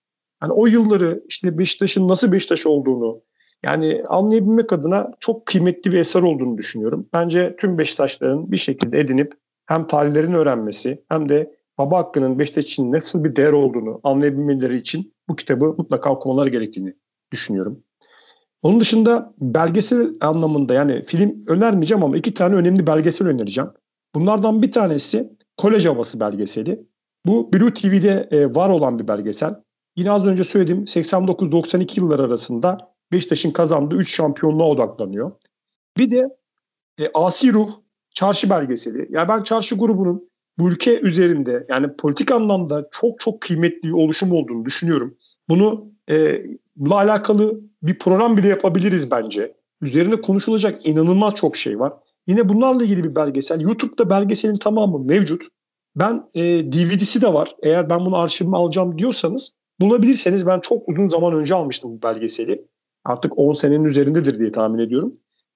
Yani o yılları işte Beşiktaş'ın nasıl Beşiktaş olduğunu yani anlayabilmek adına çok kıymetli bir eser olduğunu düşünüyorum. Bence tüm Beşiktaşların bir şekilde edinip hem tarihlerini öğrenmesi hem de Baba Hakkı'nın Beşiktaş için nasıl bir değer olduğunu anlayabilmeleri için bu kitabı mutlaka okumaları gerektiğini düşünüyorum. Onun dışında belgesel anlamında yani film önermeyeceğim ama iki tane önemli belgesel önereceğim. Bunlardan bir tanesi Kolej Havası belgeseli. Bu Blue TV'de e, var olan bir belgesel. Yine az önce söylediğim 89-92 yıllar arasında Beşiktaş'ın kazandığı 3 şampiyonluğa odaklanıyor. Bir de e, Asi Ruh çarşı belgeseli. Yani ben çarşı grubunun bu ülke üzerinde yani politik anlamda çok çok kıymetli bir oluşum olduğunu düşünüyorum. Bunu e, bununla alakalı bir program bile yapabiliriz bence. Üzerine konuşulacak inanılmaz çok şey var. Yine bunlarla ilgili bir belgesel. YouTube'da belgeselin tamamı mevcut. Ben e, DVD'si de var. Eğer ben bunu arşivime alacağım diyorsanız bulabilirseniz ben çok uzun zaman önce almıştım bu belgeseli. Artık 10 senenin üzerindedir diye tahmin ediyorum.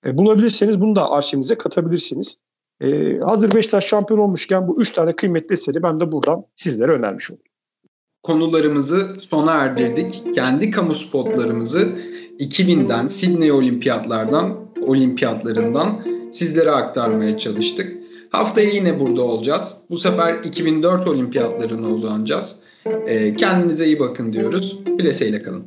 E, bulabilirseniz bunu da arşivinize katabilirsiniz. E, hazır Beşiktaş şampiyon olmuşken bu 3 tane kıymetli eseri ben de buradan sizlere önermiş oldum. Konularımızı sona erdirdik. Kendi kamu spotlarımızı 2000'den Sydney olimpiyatlardan, olimpiyatlarından sizlere aktarmaya çalıştık. Haftaya yine burada olacağız. Bu sefer 2004 olimpiyatlarına uzanacağız. Kendinize iyi bakın diyoruz. Bileseyle kalın.